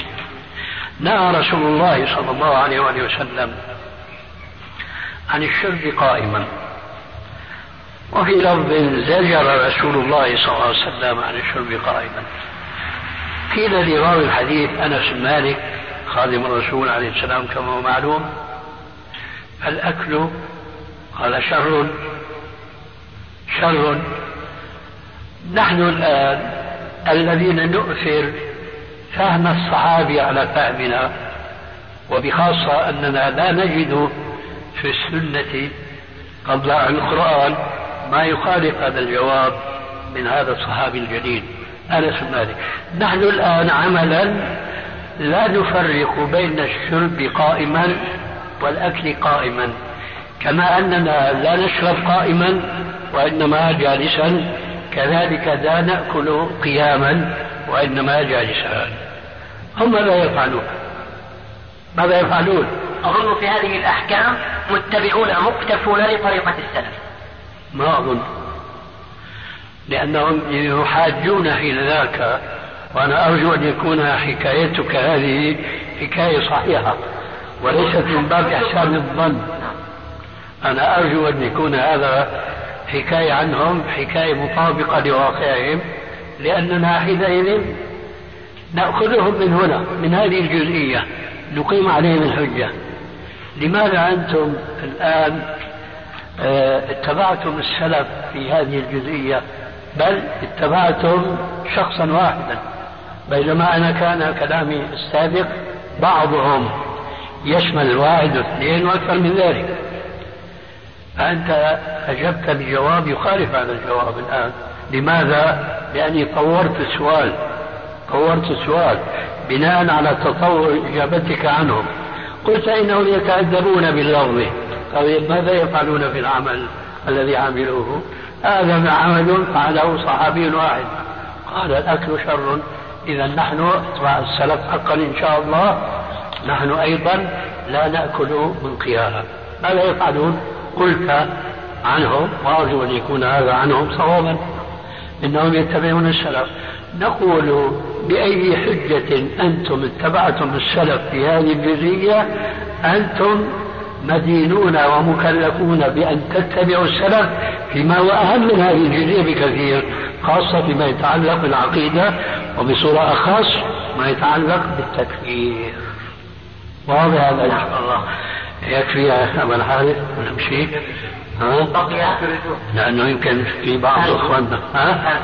نهى رسول الله صلى الله عليه وآله وسلم عن الشرب قائما. وفي لفظ زجر رسول الله صلى الله عليه وسلم عن الشرب قائما. قيل لراوي الحديث أنس بن مالك خادم الرسول عليه السلام كما هو معلوم. الأكل قال شر شر. نحن الآن الذين نؤثر فهم الصحابي على فهمنا وبخاصة أننا لا نجد في السنة قبل القرآن ما يخالف هذا الجواب من هذا الصحابي الجليل. أنس مالك نحن الآن عملا لا نفرق بين الشرب قائما والأكل قائما كما أننا لا نشرب قائما وإنما جالسا كذلك لا نأكل قياما وإنما جالسا. هم ماذا يفعلون؟ ماذا يفعلون؟ أظن في هذه الأحكام متبعون مقتفون لطريقة السلف. ما أظن لأنهم يحاجون حين ذاك وأنا أرجو أن يكون حكايتك هذه حكاية صحيحة وليست من باب إحسان الظن. أنا أرجو أن يكون هذا حكاية عنهم حكاية مطابقة لواقعهم لأننا حينئذ نأخذهم من هنا من هذه الجزئية نقيم عليهم الحجة. لماذا أنتم الآن آه، اتبعتم السلف في هذه الجزئية؟ بل اتبعتم شخصا واحدا. بينما أنا كان كلامي السابق بعضهم يشمل الواحد واثنين وأكثر من ذلك. فأنت أجبت بجواب يخالف هذا الجواب الآن. لماذا؟ لأني طورت السؤال. طورت السؤال بناء على تطور إجابتك عنهم. قلت إنهم يتأدبون باللفظ. طيب ماذا يفعلون في العمل الذي عملوه؟ هذا عمل فعله صحابي واحد. قال الأكل شر. إذا نحن السلف حقا إن شاء الله نحن أيضا لا نأكل من قياها. ماذا يفعلون؟ قلت عنهم وأرجو أن يكون هذا عنهم صوابا إنهم يتبعون السلف. نقول بأي حجة أنتم اتبعتم السلف في هذه الجزئية؟ أنتم مدينون ومكلفون بأن تتبعوا السلف فيما هو أهم من هذه الجزئية بكثير خاصة فيما يتعلق بالعقيدة وبصورة أخص ما يتعلق بالتكفير. واضح هذا الله. يكفي يا أبا الحارث ونمشي ها؟ لأنه يمكن في بعض إخواننا ها؟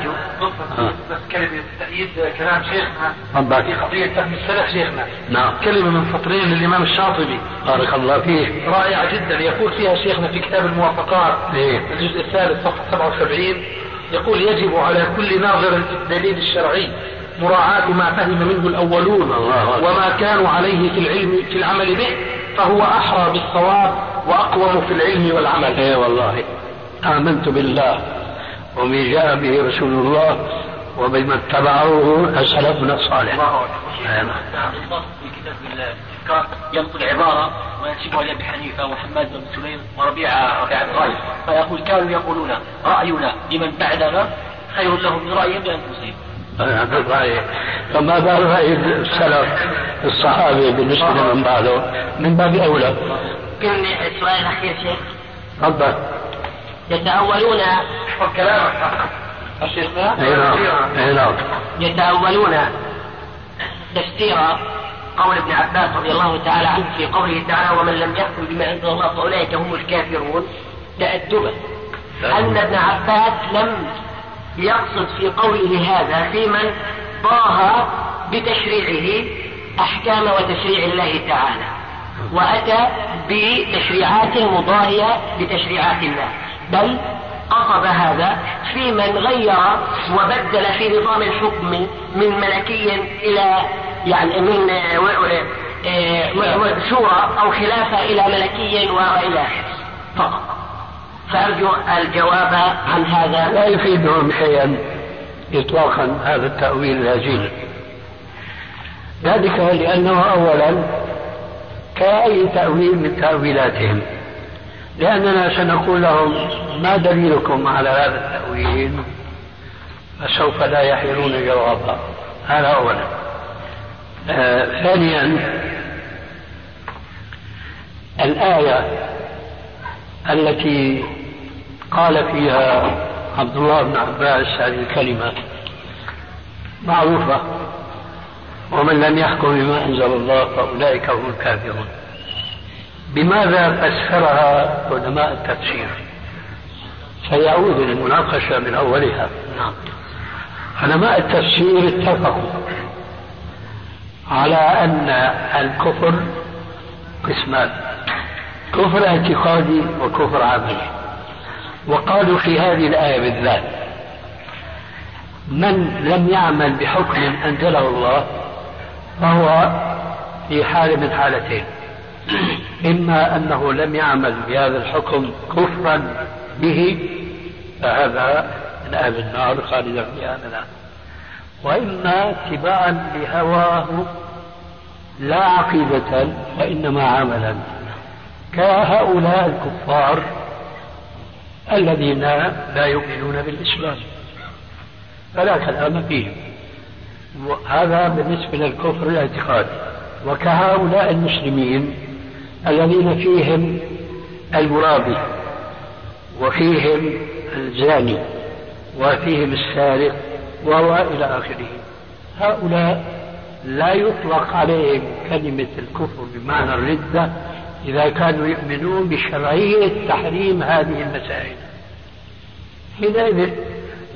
بس كلمة تأييد كلام شيخنا تفضل في قضية فهم السلف شيخنا نعم كلمة من فطرين للإمام الشاطبي بارك الله فيه رائعة جدا يقول فيها شيخنا في كتاب الموافقات إيه؟ الجزء الثالث صفحة 77 يقول يجب على كل ناظر الدليل الشرعي مراعاة ما فهم منه الأولون. وما كانوا عليه في العلم في العمل به فهو أحرى بالصواب وأقوم في العلم والعمل. اي والله. آمنت بالله وما جاء به رسول الله وبما اتبعوه سلفنا الصالح أي نعم. في كتاب الإذكار ينقل عبارة وينسبها لأبي حنيفة وحماد بن سليم وربيعة ربيعة بن غالب فيقول كانوا يقولون رأينا لمن بعدنا خير لهم من رأيهم لأنفسهم هذا الرأي. فما بال رأي السلف الصحابة بالنسبة لمن بعده؟ من باب أولى. يمكن السؤال الأخير شيخ؟ تفضل. يتأولون احفظ كلامك. شيخنا أي نعم. أي نعم. يتأولون تفسير قول ابن عباس رضي الله تعالى عنه في قوله تعالى ومن لم يحكم بما أنزل الله فأولئك هم الكافرون. تأدبا ان ابن عباس لم يقصد في قوله هذا في من ضاها بتشريعه أحكام وتشريع الله تعالى؟ وأتى بتشريعات مضاهية لتشريعات الله. بل قصد هذا في من غير وبدل في نظام الحكم من ملكي إلى يعني من آه، شورى أو خلافة إلى ملكي اخره فقط. فأرجو الجواب عن هذا. لا يفيدهم شيئا إطلاقا هذا التأويل الهزيل ذلك لأنه أولا كأي تأويل من تأويلاتهم. لأننا سنقول لهم ما دليلكم على هذا التأويل؟ فسوف لا يحيرون جوابا. هذا أولا. آه ثانيا الآية التي قال فيها عبد الله بن عباس هذه الكلمة معروفة. ومن لم يحكم بما أنزل الله فأولئك هم الكافرون. بماذا فسرها علماء التفسير؟ سيعود للمناقشة من أولها. نعم. علماء التفسير اتفقوا على أن الكفر قسمان كفر اعتقادي وكفر عملي. وقالوا في هذه الآية بالذات من لم يعمل بحكم أنزله الله فهو في حال من حالتين. إما أنه لم يعمل بهذا الحكم كفرا به فهذا من أهل النار خالدا فيها أبدا وإما اتباعا لهواه لا عقيدة وإنما عملا. كهؤلاء الكفار الذين لا يؤمنون بالإسلام فلا كلام فيهم. هذا بالنسبة للكفر الاعتقادي. وكهؤلاء المسلمين الذين فيهم المرابي وفيهم الزاني وفيهم السارق وهو إلى آخره. هؤلاء لا يطلق عليهم كلمة الكفر بمعنى الردة إذا كانوا يؤمنون بشرعية تحريم هذه المسائل. حينئذ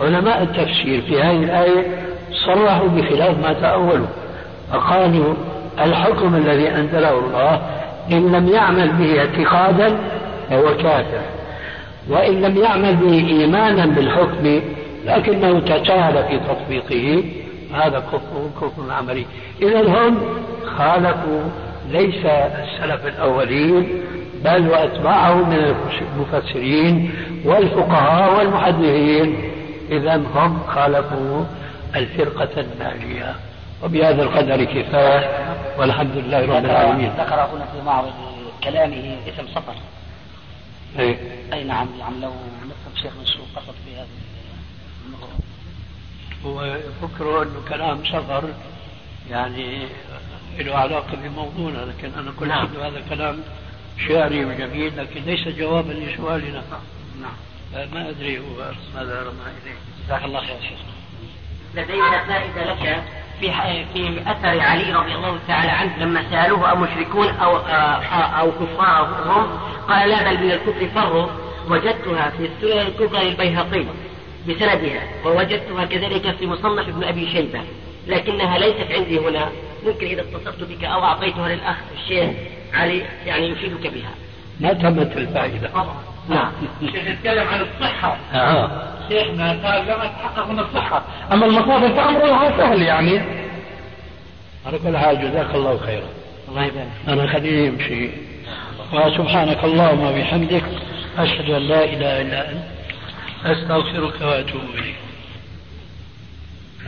علماء التفسير في هذه الآية صرحوا بخلاف ما تأولوا. فقالوا الحكم الذي أنزله الله إن لم يعمل به اعتقادا فهو كافر. وإن لم يعمل به إيمانا بالحكم لكنه تساهل في تطبيقه هذا كفر كفر عملي. إذا هم خالفوا ليس السلف الأولين بل وأتباعهم من المفسرين والفقهاء والمحدثين. إذا هم خالفوا الفرقة الناجية وبهذا القدر كفاية والحمد لله رب العالمين. ذكر هنا في معرض كلامه اسم سفر. أي, أي نعم يعني لو نفهم شيخ منصور قصد في هذا هو يفكروا أنه كلام سفر يعني له علاقة بموضوعنا لكن أنا قلت نعم. هذا كلام شعري وجميل لكن ليس جوابا لسؤالنا. نعم. ما أدري هو ماذا رمى إليه. جزاك الله خير شيخ. لدينا فائدة لك في في أثر علي رضي الله تعالى عنه لما سألوه أمشركون أو أو كفار هم قال لا بل من الكفر فروا وجدتها في السنن الكبرى للبيهقي بسندها ووجدتها كذلك في مصنف ابن أبي شيبة لكنها ليست عندي هنا ممكن إذا اتصلت بك أو أعطيتها للأخ الشيخ علي يعني يفيدك بها. ما تمت الفائدة. نعم. الشيخ يتكلم عن الصحة. آه. شيخنا قال لما تحقق من الصحة. أما المصادر فأمرها سهل يعني. على كل حال جزاك الله خيرا. الله يبارك أنا خليه يمشي. وسبحانك اللهم وبحمدك أشهد أن لا إله إلا أنت. أستغفرك وأتوب إليك.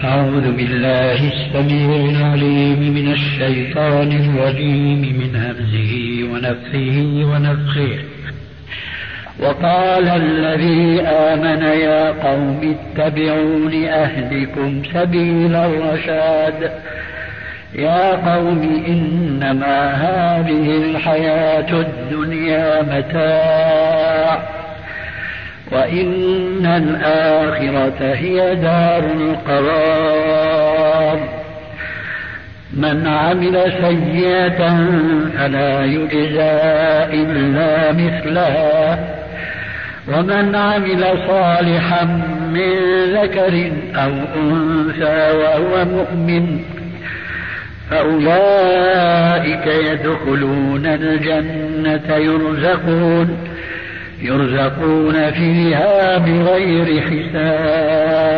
أعوذ بالله السميع العليم من الشيطان الرجيم من همزه ونفخه ونفخه. وقال الذي آمن يا قوم اتبعون أهلكم سبيل الرشاد. يا قوم إنما هذه الحياة الدنيا متاع. وإن الآخرة هي دار القرار. من عمل سيئة فلا يجزى إلا مثلها. ومن عمل صالحا من ذكر أو أنثى وهو مؤمن فأولئك يدخلون الجنة يرزقون يرزقون فيها بغير حساب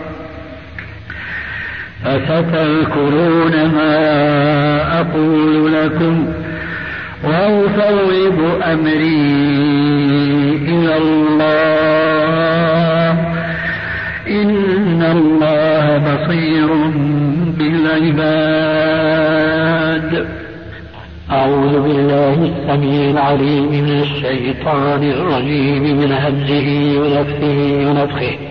فستذكرون ما أقول لكم وأفوض أمري إلى الله. إن الله بصير بالعباد. أعوذ بالله السميع العليم من الشيطان الرجيم من همزه ونفخه ونفخه.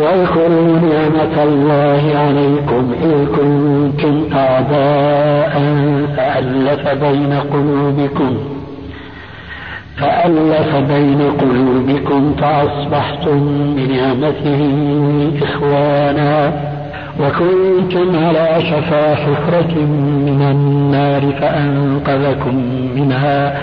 واذكروا نعمة الله عليكم إذ كنتم أعداء فألف بين قلوبكم فألف بين قلوبكم فأصبحتم بنعمته إخوانا وكنتم على شفا حفرة من النار فأنقذكم منها.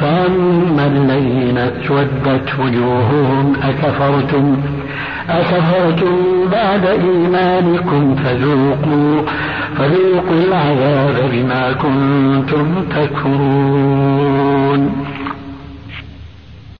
فأما الذين اسودت وجوههم أكفرتم. أكفرتم بعد إيمانكم فذوقوا فذوقوا العذاب بما كنتم تكفرون.